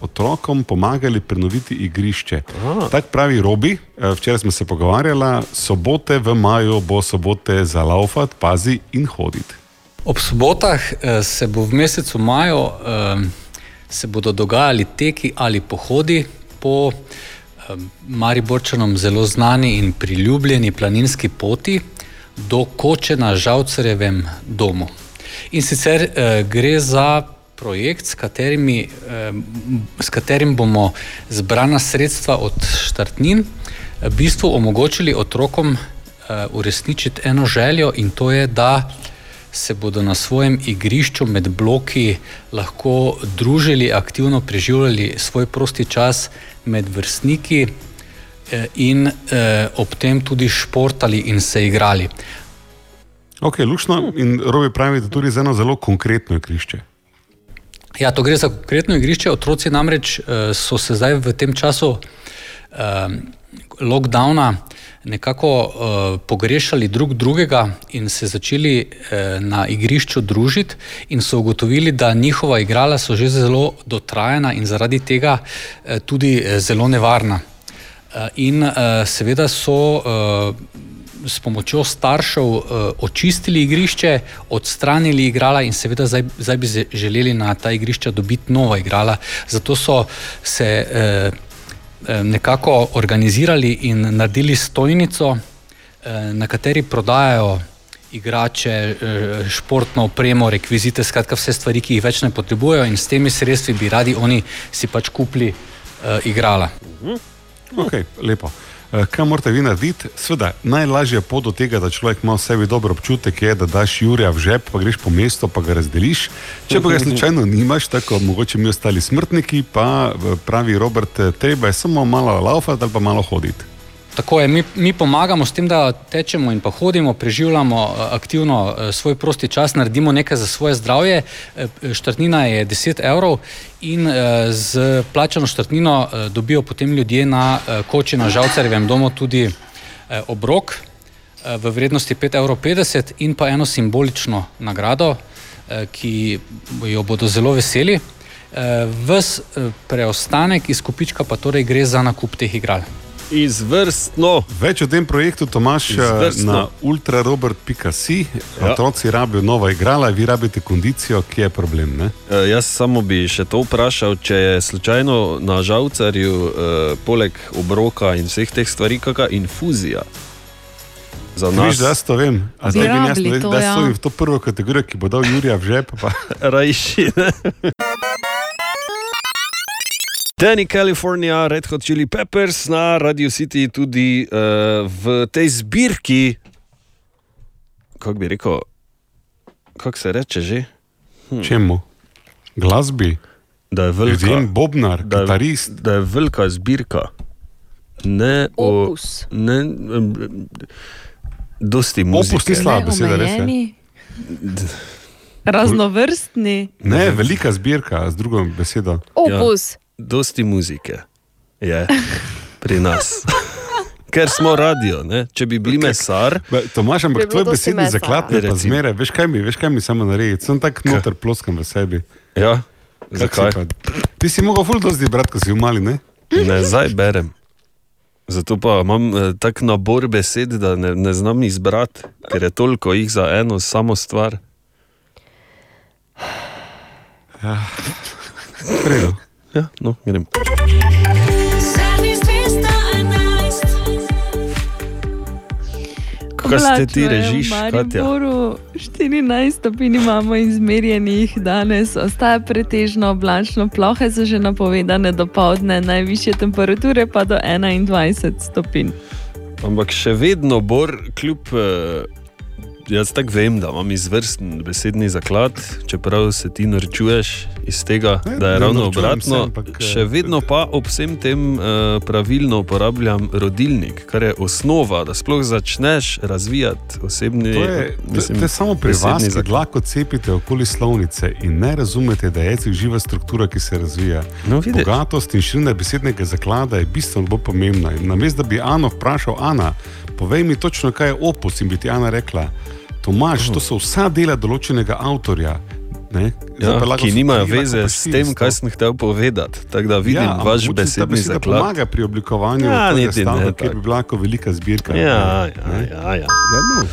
otrokom pomagali prenoviti igrišče. Tako pravi Robi, uh, včeraj smo se pogovarjali, sobote v maju bo sobote za laufat, pazi in hoditi. Ob sobotah eh, se bo v mesecu maju eh, se bodo dogajali teki ali pohodi po eh, Mariborčanom zelo znani in priljubljeni planinski poti do Koče na Žavcerjevem domu. In sicer gre za projekt, s, katerimi, s katerim bomo zbrana sredstva od štartnin v bistvu omogočili otrokom uresničiti eno željo in to je, da se bodo na svojem igrišču med bloki lahko družili, aktivno preživljali svoj prosti čas med vrstniki eh, in eh, ob tem tudi športali in se igrali. Ok, lušno in Robi pravi, da tudi za eno zelo konkretno igrišče. Ja, to gre za konkretno igrišče. Otroci namreč eh, so se zdaj v tem času eh, lockdowna nekako eh, pogrešali drug drugega in se začeli eh, na igrišču družiti, in so ugotovili, da njihova igrala so že zelo dotrajana in zaradi tega eh, tudi zelo nevarna. Eh, In eh, seveda so eh, s pomočjo staršev uh, očistili igrišče, odstranili igrala in seveda zdaj, zdaj bi želeli na ta igrišča dobiti nova igrala. Zato so se uh, uh, nekako organizirali in naredili stojnico, uh, na kateri prodajajo igrače, uh, športno opremo, rekvizite, skratka vse stvari, ki jih več ne potrebujejo in s temi sredstvi bi radi oni si pač kupili uh, igrala. Okay, lepo. Eh, Kaj morate vi narediti? Sveda, najlažja pot do tega, da človek ima v sebi dober občutek, je, da daš Jurija v žep, pa greš po mestu, pa ga razdeliš. Če pa ga slučajno nimaš, tako mogoče mi ostali smrtniki, pa eh, pravi Robert, eh, treba je samo malo laufati ali pa malo hoditi. Tako je, mi, mi pomagamo s tem, da tečemo in pa hodimo, preživljamo eh, aktivno eh, svoj prosti čas, naredimo nekaj za svoje zdravje. Eh, Štartnina je 10 evrov in z plačano štartnino eh, dobijo potem ljudje na koči na Žalcarjevem domu tudi obrok v vrednosti 5,50 evrov in pa eno simbolično nagrado, ki jo bodo zelo veseli. Ves preostanek iz kupička pa torej gre za nakup teh igral. Izvrstno. Več o tem projektu Tomaš eh, Izvrstno. na ultrarobert.si. Ja. Otroci rabijo nova igrala, vi rabite kondicijo, ki je problem. Ne? E, jaz samo bi še to vprašal, če je slučajno na žalcarju, e, poleg obroka in vseh teh stvari, kakšna infuzija. Za Viš, nas, da jaz to vem. A Bi zdaj vem, jaz, to, da ja. so v to prvo kategorijo, ki bo dal Jurija v žep. Rajši. Danny California, Red Hot Chili Peppers na Radio City tudi uh, v tej zbirki, kako bi rekel, kako se reče že? Hm. Čemu? Glasbi. Da je velika, Ljudem, bobnar, da, je- kitarist. da je velika zbirka. Ne, o, Opus. ne, em, dosti muzike. Opus ni slaba beseda, res je. Raznovrstni. Ne, velika zbirka, z drugo besedo. Opus. Ja, dosti muzike je pri nas. Ker smo radio, ne? če bi bili mesar. Tomaš, ampak Bi bilo tvoj dosti besedni mesa. zaklad je pa Recimo. zmeraj. Veš kaj mi, veš kaj mi samo naredi? Sem tak noter ploskam v sebi. Ja, Kak zakaj? si Ti si mogel ful dosti brati, ko si v mali, ne? Ne, zdaj berem. Zato pa imam eh, tak nabor besed, da ne, ne znam izbrati, ker je toliko jih za eno samo stvar. Ja. Fredo. Ja, no, grem. Kaj ste ti režiš? V Mariboru 14 stopinj imamo izmerjenih danes, ostaja pretežno oblačno, plohe so že napovedane do povdne, najvišje temperature pa do 21 stopinj. Ampak še vedno, Bor, kljub. Jaz tako vem, da imam izvrsten besedni zaklad, čeprav se ti norčuješ iz tega, Ne, da je ravno obratno. se, ampak, eh, Še vedno pa ob vsem tem uh, pravilno uporabljam rodilnik, kar je osnova, da sploh začneš razvijati osebni. To je, to, mislim, to je samo pri vas, ki dlako cepite okoli slovnice in ne razumete, da je jezik živa struktura, ki se razvija. No, vidiš. Bogatost in širina besednega zaklada je bistveno bolj pomembna. Namesto da bi Ano vprašal, Ana, povej mi točno, kaj je opus, in bi ti Ana rekla, Tomaš, to so vsa dela določenega avtorja. Ne? Ja, ki nimajo veze s tem, kaj sem hotel povedati. Tako da vidim ja, vaš besedni zaklad. pomaga pri oblikovanju Ja, tega ne tako. kjer bi bila lahko velika zbirka. Ja, ne? ja, ja, ja. Ja, no.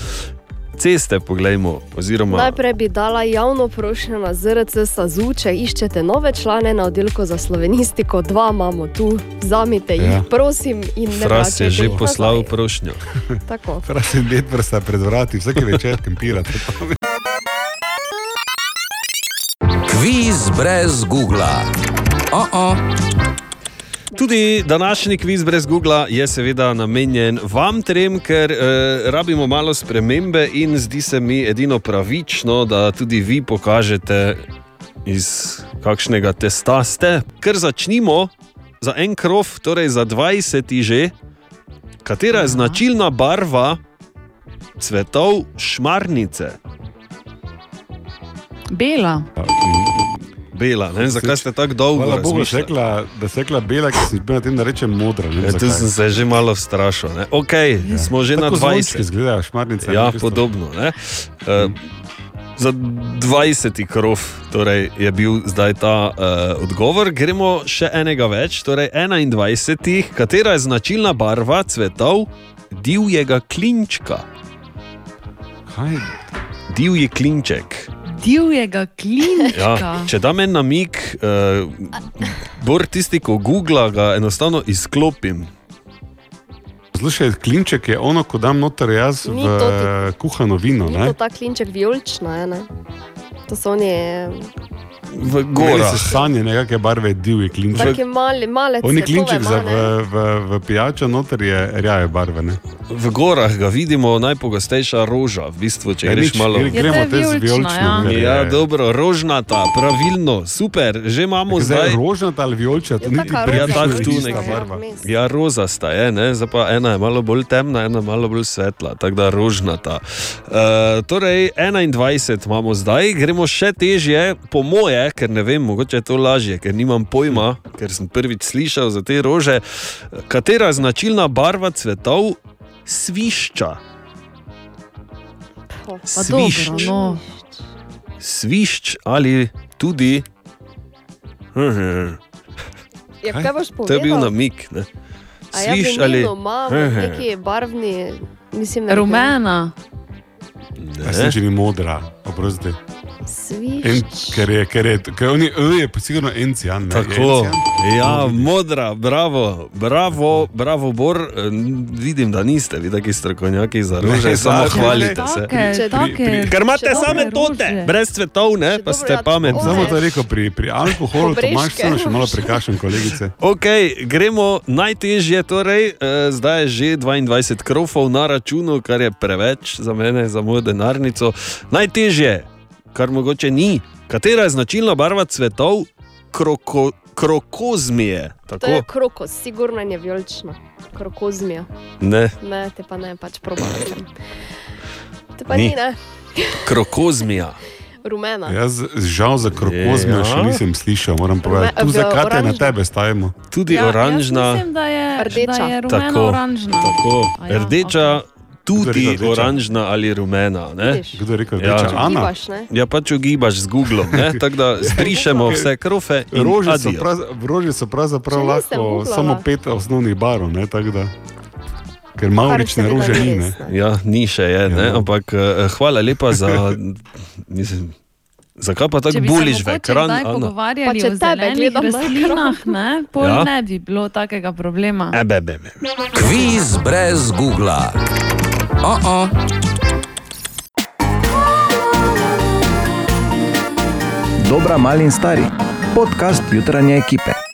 Ceste, poglejmo, oziroma Najprej bi dala javno prošnjo na ZRC SAZU, če iščete nove člane na oddelku za slovenistiko, dva imamo tu, vzamite jih, Ja. prosim. in ne Fras je že poslal nazaj. prošnjo. Tako. Fras in let vrsta pred vrati, vsake večer kampirate. Kviz brez Google. Oh -oh. Tudi današnji kviz brez Google je seveda namenjen vam trem, ker eh, rabimo malo spremembe in zdi se mi edino pravično, da tudi vi pokažete, iz kakšnega testa ste. Ker začnimo za en krov, torej za 20 že, katera je značilna barva cvetov šmarnice. Bela. Bela, ne vem, zakaj ste tako dolgo Hvala Bogu, rekla, da si rekla bela, ki si bil na tem, da rečem modra. Ne, Ja, tu sem se že malo strašil. ne. Ok, ja. smo že Tako na zvončki 20. izgledajo, šmarnice, Ja, ne, podobno. Ne? Uh, za 20. krov torej, je bil zdaj ta uh, odgovor. Gremo še enega več, torej 21. Katera je značilna barva cvetov divjega klinčka? Kaj? Divji klinček. Divjega klinčka. Ja, če dam en namik, uh, bor tisti, ko googla, ga enostavno izklopim. Slušaj, klinček je ono, ko dam noter jaz Ni v to kuhano vino. Ni Ne? to ta klinček vijolična, je, ne? To so oni v Meni se sanje nekakšne barve divje klinček. Taki mali, malec. Oni cvetove klinček za v, v, v pijačo noter je rjave barve. Ne? V gorah ga vidimo najpogostejša roža, v bistvu, če Ja, greš malo. gremo Ja, je te z vijolično, ja. ja, ja. dobro, rožnata, pravilno, super, že imamo Zdaj, zdaj. rožnata ali vijolična, to niti Ja, tako ni tu ista nekje. barva. Ja, rozasta je, ne? zdaj pa ena je malo bolj temna, ena malo bolj svetla, tako da rožnata. Uh, torej, 21 imamo zdaj, gremo še težje, po moje, ker ne vem, mogoče je to lažje, ker nimam pojma, ker sem prvič slišal za te rože. Katera značilna barva cvetov svišča? Svišč. dobro, no. Svišč ali tudi. Ja, kaj boš povedal? To je bil namik. Ne? A ja, ali... neki barvni, mislim, ne Rumena. Jaz sem že modra, oprosti. En, ker je, ker je, ker oni, e, je pa sigurno encijan. ne, Tako, encijan? ja, modra, bravo, bravo, bravo, Bor. Vidim, da niste vi taki strokovnjaki za rože, samo hvalite se. Take, Če- take, pri- pri- Ker imate same tote, rože. brez cvetov, ne, pa ste pametni. Samo to rekel, pri, pri alkoholu, to imaš samo še malo prekašen, kolegice. Ok, gremo najtežje, torej, eh, zdaj je že 22 krofov na računu, kar je preveč za mene, za mojo denarnico. Najtežje, kar mogoče ni, katera je značilna barva cvetov kroko, krokozmije. To je Tako? krokos, sigurno je vijolična. Krokozmija. Ne, Ne, te pa ne, pač probam. Te pa Ni. ni, ne. krokozmija. Rumena. Jaz žal za krokozmijo Ja. še nisem slišal, moram povedati. Tu v zakaj te na tebe stavimo? Tudi Ja, oranžna. Mislim, da je, Rdeča. da je rumena Tako, oranžna. tako. A ja, Rdeča, tudi oranžna ali rumena. Kdo je rekel rdeča? Ana? Ugibaš, ne? Ja, pač ugibaš z Googlom, ne? tako da zbrišemo vse krofe. in Rože so, prav, rože so pravzaprav lahko samo pet osnovnih barov, ne, tako da. Ker maurične rože ni Ne. Ja, ni še je, ne? Ja. ampak eh, hvala lepa za. Mislim, zakaj pa tako buliš v ekran? Pa če o tebe zelenih gledam na rastlinah, ne, pol Ja. ne bi bilo takega problema. Ebe, bebe. Kviz brez Google. Oh -oh. Dobra, mali in stari. Podcast jutranje ekipe.